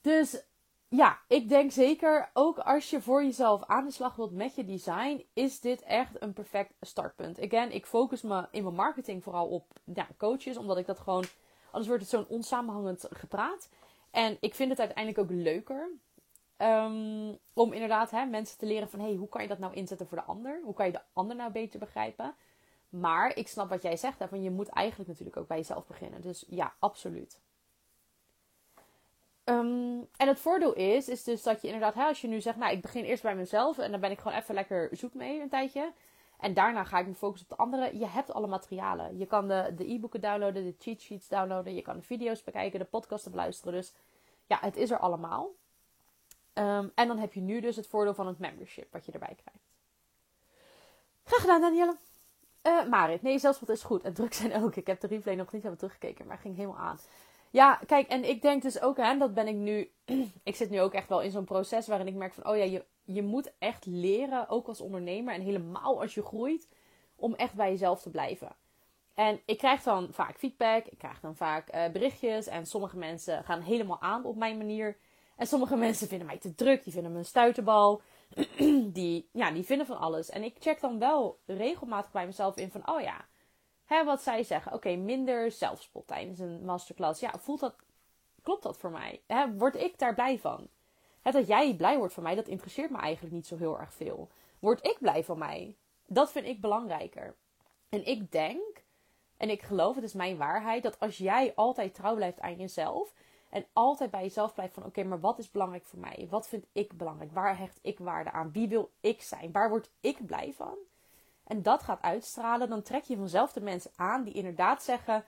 S1: Dus ja, ik denk zeker, ook als je voor jezelf aan de slag wilt met je design, is dit echt een perfect startpunt. Again, ik focus me in mijn marketing vooral op ja, coaches, omdat ik dat gewoon, anders wordt het zo'n onsamenhangend gepraat. En ik vind het uiteindelijk ook leuker um, om inderdaad hè, mensen te leren van, hey, hoe kan je dat nou inzetten voor de ander? Hoe kan je de ander nou beter begrijpen? Maar ik snap wat jij zegt, hè, van je moet eigenlijk natuurlijk ook bij jezelf beginnen. Dus ja, absoluut. Ehm, en het voordeel is, is dus dat je inderdaad, als je nu zegt, nou, ik begin eerst bij mezelf en dan ben ik gewoon even lekker zoet mee een tijdje. En daarna ga ik me focussen op de anderen. Je hebt alle materialen. Je kan de, e-boeken downloaden, de cheat sheets downloaden. Je kan de video's bekijken, de podcasten beluisteren. Dus ja, het is er allemaal. Ehm, en dan heb je nu dus het voordeel van het membership wat je erbij krijgt. Graag gedaan, Danielle. Uh, Marit, nee, zelfs wat is goed. En druk zijn ook. Ik heb de replay nog niet hebben teruggekeken, maar ging helemaal aan. Ja, kijk, en ik denk dus ook, hè, dat ben ik nu. ik zit nu ook echt wel in zo'n proces waarin ik merk van, oh ja, je, je moet echt leren, ook als ondernemer en helemaal als je groeit, om echt bij jezelf te blijven. En ik krijg dan vaak feedback, ik krijg dan vaak uh, berichtjes en sommige mensen gaan helemaal aan op mijn manier. En sommige mensen vinden mij te druk, die vinden me een stuiterbal. die, ja, die vinden van alles. En ik check dan wel regelmatig bij mezelf in van, oh ja, hè, wat zij zeggen. Oké, minder zelfspot tijdens een masterclass. Ja, voelt dat, klopt dat voor mij? Hè, word ik daar blij van? Het dat jij blij wordt van mij, dat interesseert me eigenlijk niet zo heel erg veel. Word ik blij van mij? Dat vind ik belangrijker. En ik denk, en ik geloof, het is mijn waarheid, dat als jij altijd trouw blijft aan jezelf en altijd bij jezelf blijft van oké, maar wat is belangrijk voor mij? Wat vind ik belangrijk? Waar hecht ik waarde aan? Wie wil ik zijn? Waar word ik blij van? En dat gaat uitstralen, dan trek je vanzelf de mensen aan die inderdaad zeggen: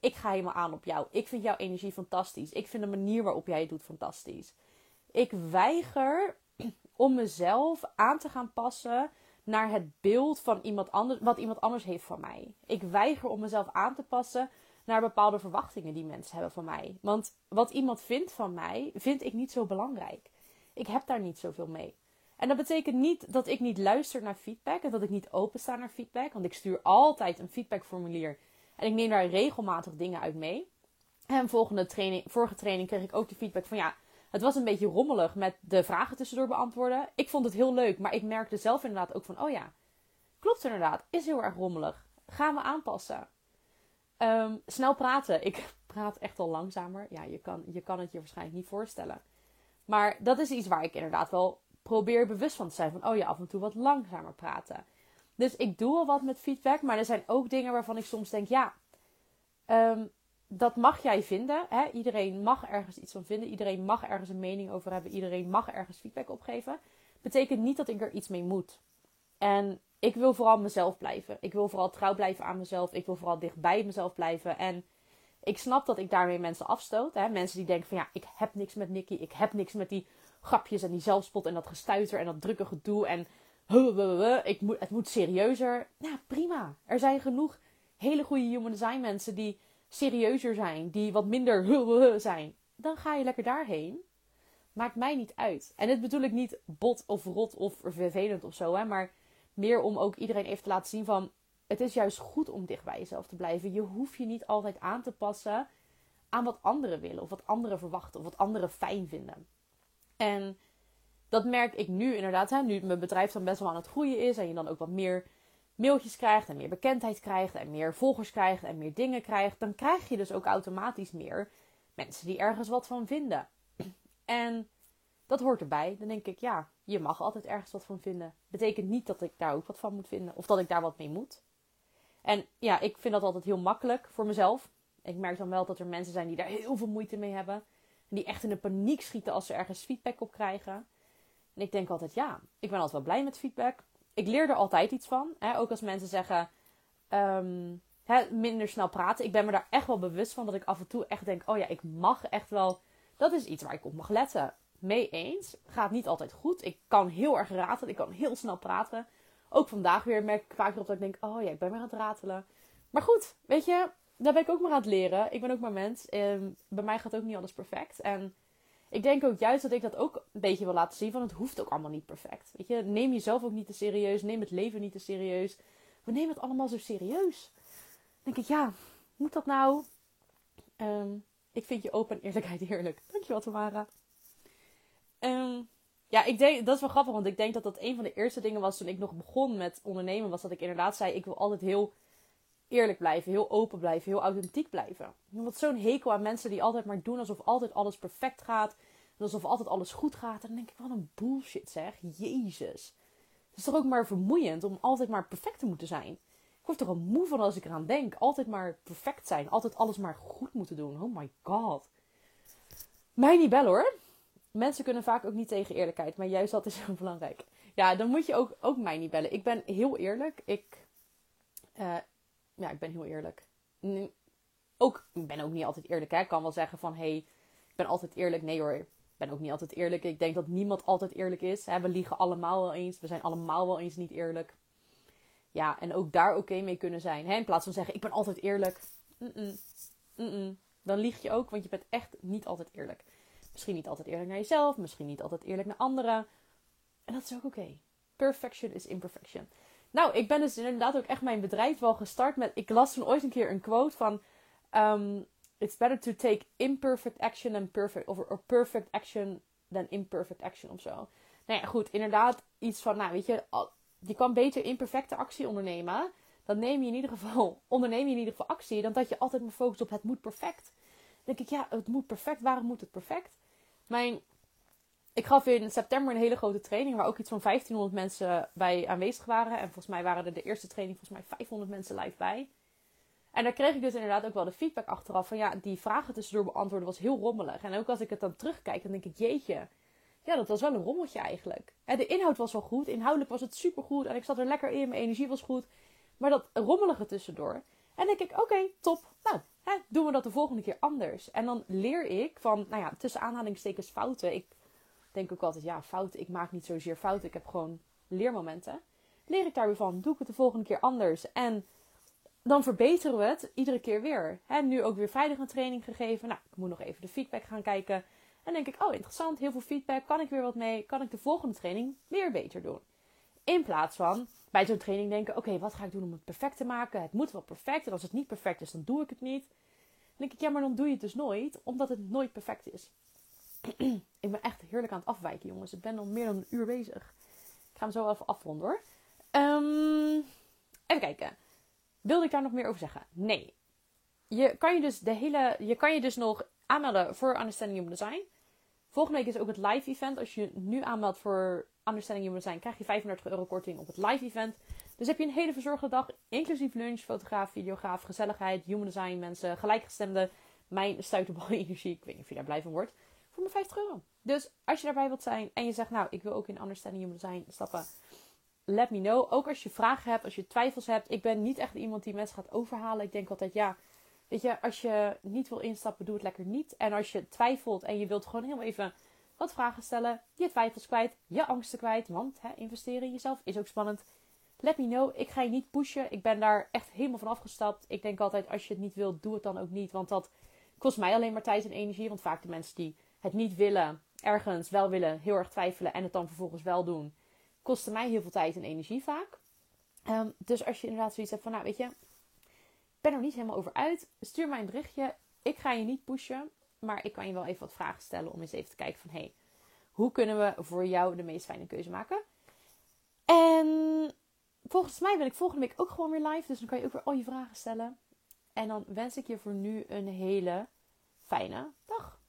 S1: Ik ga helemaal aan op jou. Ik vind jouw energie fantastisch. Ik vind de manier waarop jij het doet fantastisch. Ik weiger om mezelf aan te gaan passen naar het beeld van iemand anders, wat iemand anders heeft van mij. Ik weiger om mezelf aan te passen naar bepaalde verwachtingen die mensen hebben van mij. Want wat iemand vindt van mij, vind ik niet zo belangrijk. Ik heb daar niet zoveel mee. En dat betekent niet dat ik niet luister naar feedback en dat ik niet opensta naar feedback. Want ik stuur altijd een feedbackformulier en ik neem daar regelmatig dingen uit mee. En volgende training, vorige training kreeg ik ook de feedback van ja, het was een beetje rommelig met de vragen tussendoor beantwoorden. Ik vond het heel leuk, maar ik merkte zelf inderdaad ook van oh ja, klopt inderdaad, is heel erg rommelig. Gaan we aanpassen. Um, snel praten. Ik praat echt al langzamer. Ja, je kan, je kan het je waarschijnlijk niet voorstellen. Maar dat is iets waar ik inderdaad wel probeer bewust van te zijn. Van, oh ja, af en toe wat langzamer praten. Dus ik doe al wat met feedback. Maar er zijn ook dingen waarvan ik soms denk, ja, um, dat mag jij vinden. Hè? Iedereen mag ergens iets van vinden. Iedereen mag ergens een mening over hebben. Iedereen mag ergens feedback opgeven. Betekent niet dat ik er iets mee moet. En ik wil vooral mezelf blijven. Ik wil vooral trouw blijven aan mezelf. Ik wil vooral dicht bij mezelf blijven. En ik snap dat ik daarmee mensen afstoot. Hè? Mensen die denken van ja, ik heb niks met Nicky. Ik heb niks met die grapjes en die zelfspot en dat gestuiter en dat drukke gedoe. En ik moet, het moet serieuzer. Ja, prima. Er zijn genoeg hele goede human design mensen die serieuzer zijn. Die wat minder zijn. Dan ga je lekker daarheen. Maakt mij niet uit. En dit bedoel ik niet bot of rot of vervelend of zo. Hè? Maar meer om ook iedereen even te laten zien van... Het is juist goed om dicht bij jezelf te blijven. Je hoeft je niet altijd aan te passen aan wat anderen willen. Of wat anderen verwachten. Of wat anderen fijn vinden. En dat merk ik nu inderdaad. Hè, nu mijn bedrijf dan best wel aan het groeien is. En je dan ook wat meer mailtjes krijgt. En meer bekendheid krijgt. En meer volgers krijgt. En meer dingen krijgt. Dan krijg je dus ook automatisch meer mensen die ergens wat van vinden. En dat hoort erbij. Dan denk ik, ja, je mag altijd ergens wat van vinden. Betekent niet dat ik daar ook wat van moet vinden. Of dat ik daar wat mee moet. En ja, ik vind dat altijd heel makkelijk voor mezelf. Ik merk dan wel dat er mensen zijn die daar heel veel moeite mee hebben. En die echt in de paniek schieten als ze ergens feedback op krijgen. En ik denk altijd, ja, ik ben altijd wel blij met feedback. Ik leer er altijd iets van. Hè? Ook als mensen zeggen, ehm, hè, minder snel praten. Ik ben me daar echt wel bewust van dat ik af en toe echt denk, oh ja, ik mag echt wel... Dat is iets waar ik op mag letten mee eens. Gaat niet altijd goed. Ik kan heel erg ratelen. Ik kan heel snel praten. Ook vandaag weer merk ik vaak erop dat ik denk: oh ja, ik ben weer aan het ratelen. Maar goed, weet je, daar ben ik ook maar aan het leren. Ik ben ook maar mens. En bij mij gaat ook niet alles perfect. En ik denk ook juist dat ik dat ook een beetje wil laten zien. Van het hoeft ook allemaal niet perfect. Weet je, neem jezelf ook niet te serieus. Neem het leven niet te serieus. We nemen het allemaal zo serieus. Dan denk ik, ja, moet dat nou? Ehm, ik vind je open en eerlijkheid heerlijk. Dankjewel, Tamara. Um, ja, ik denk, dat is wel grappig, want ik denk dat dat een van de eerste dingen was toen ik nog begon met ondernemen. Was dat ik inderdaad zei: ik wil altijd heel eerlijk blijven, heel open blijven, heel authentiek blijven. Ik heb zo'n hekel aan mensen die altijd maar doen alsof altijd alles perfect gaat. Alsof altijd alles goed gaat. En dan denk ik: wat een bullshit zeg. Jezus. Het is toch ook maar vermoeiend om altijd maar perfect te moeten zijn. Ik word er al moe van als ik eraan denk. Altijd maar perfect zijn. Altijd alles maar goed moeten doen. Oh my god. Mij niet bellen hoor. Mensen kunnen vaak ook niet tegen eerlijkheid, maar juist dat is heel belangrijk. Ja, dan moet je ook, ook mij niet bellen. Ik ben heel eerlijk. Ik, uh, ja, ik ben heel eerlijk. Ook, ik ben ook niet altijd eerlijk. Hè. Ik kan wel zeggen van, hé, hey, ik ben altijd eerlijk. Nee hoor, ik ben ook niet altijd eerlijk. Ik denk dat niemand altijd eerlijk is. We liegen allemaal wel eens. We zijn allemaal wel eens niet eerlijk. Ja, en ook daar oké mee kunnen zijn. Hè. In plaats van zeggen, ik ben altijd eerlijk. Dan lieg je ook, want je bent echt niet altijd eerlijk. Misschien niet altijd eerlijk naar jezelf, misschien niet altijd eerlijk naar anderen. En dat is ook oké. Perfection is imperfection. Nou, ik ben dus inderdaad ook echt mijn bedrijf wel gestart met. Ik las toen ooit een keer een quote van. Um, It's better to take imperfect action than perfect. Of or perfect action than imperfect action of zo. Nou ja, goed. Inderdaad, iets van. Nou, weet je. Je kan beter imperfecte actie ondernemen. Dan neem je in ieder geval. Onderneem je in ieder geval actie. Dan dat je altijd maar focust op het moet perfect. Dan denk ik, ja, het moet perfect. Waarom moet het perfect? Mijn ik gaf in september een hele grote training waar ook iets van 1500 mensen bij aanwezig waren. En volgens mij waren er de eerste training volgens mij 500 mensen live bij. En daar kreeg ik dus inderdaad ook wel de feedback achteraf van ja, die vragen tussendoor beantwoorden was heel rommelig. En ook als ik het dan terugkijk, dan denk ik jeetje, ja, dat was wel een rommeltje eigenlijk. De inhoud was wel goed, inhoudelijk was het supergoed en ik zat er lekker in, mijn energie was goed. Maar dat rommelige tussendoor. En denk ik, oké, top. Nou, hè, doen we dat de volgende keer anders. En dan leer ik van, nou ja, tussen aanhalingstekens fouten. Denk ook altijd, ja, fouten. Ik maak niet zozeer fouten. Ik heb gewoon leermomenten. Leer ik daar weer van. Doe ik het de volgende keer anders. En dan verbeteren we het iedere keer weer. Hè, nu ook weer vrijdag een training gegeven. Nou, ik moet nog even de feedback gaan kijken. En denk ik, oh interessant, heel veel feedback. Kan ik weer wat mee? Kan ik de volgende training weer beter doen? In plaats van bij zo'n training denken, oké, wat ga ik doen om het perfect te maken? Het moet wel perfect. En als het niet perfect is, dan doe ik het niet. Dan denk ik, ja, maar dan doe je het dus nooit, omdat het nooit perfect is. ik ben echt heerlijk aan het afwijken, jongens. Ik ben al meer dan een uur bezig. Ik ga hem zo even afronden hoor. Um, even kijken. Wilde ik daar nog meer over zeggen? Nee. Je kan je dus, de hele, je, kan je dus nog aanmelden voor Understanding Human Design. Volgende week is ook het live event. Als je nu aanmeldt voor Understanding Human Design, krijg je 35 euro korting op het live event. Dus heb je een hele verzorgde dag, inclusief lunch, fotograaf, videograaf, gezelligheid, human design, mensen, gelijkgestemde, mijn stuiterbal energie. Ik weet niet of je daar blij van wordt voor mijn 50 euro. Dus als je daarbij wilt zijn en je zegt, nou, ik wil ook in Understanding Human Design stappen, let me know. Ook als je vragen hebt, als je twijfels hebt. Ik ben niet echt iemand die mensen gaat overhalen. Ik denk altijd, ja, weet je, als je niet wil instappen, doe het lekker niet. En als je twijfelt en je wilt gewoon heel even wat vragen stellen, je twijfels kwijt, je angsten kwijt, want hè, investeren in jezelf is ook spannend. Let me know. Ik ga je niet pushen. Ik ben daar echt helemaal van afgestapt. Ik denk altijd, als je het niet wilt, doe het dan ook niet. Want dat kost mij alleen maar tijd en energie. Want vaak de mensen die het niet willen, ergens wel willen, heel erg twijfelen en het dan vervolgens wel doen, kostte mij heel veel tijd en energie vaak. Ehm, dus als je inderdaad zoiets hebt van, nou weet je, ik ben er niet helemaal over uit, stuur mij een berichtje. Ik ga je niet pushen, maar ik kan je wel even wat vragen stellen om eens even te kijken van, hey, hoe kunnen we voor jou de meest fijne keuze maken? En volgens mij ben ik volgende week ook gewoon weer live, dus dan kan je ook weer al je vragen stellen. En dan wens ik je voor nu een hele fijne dag.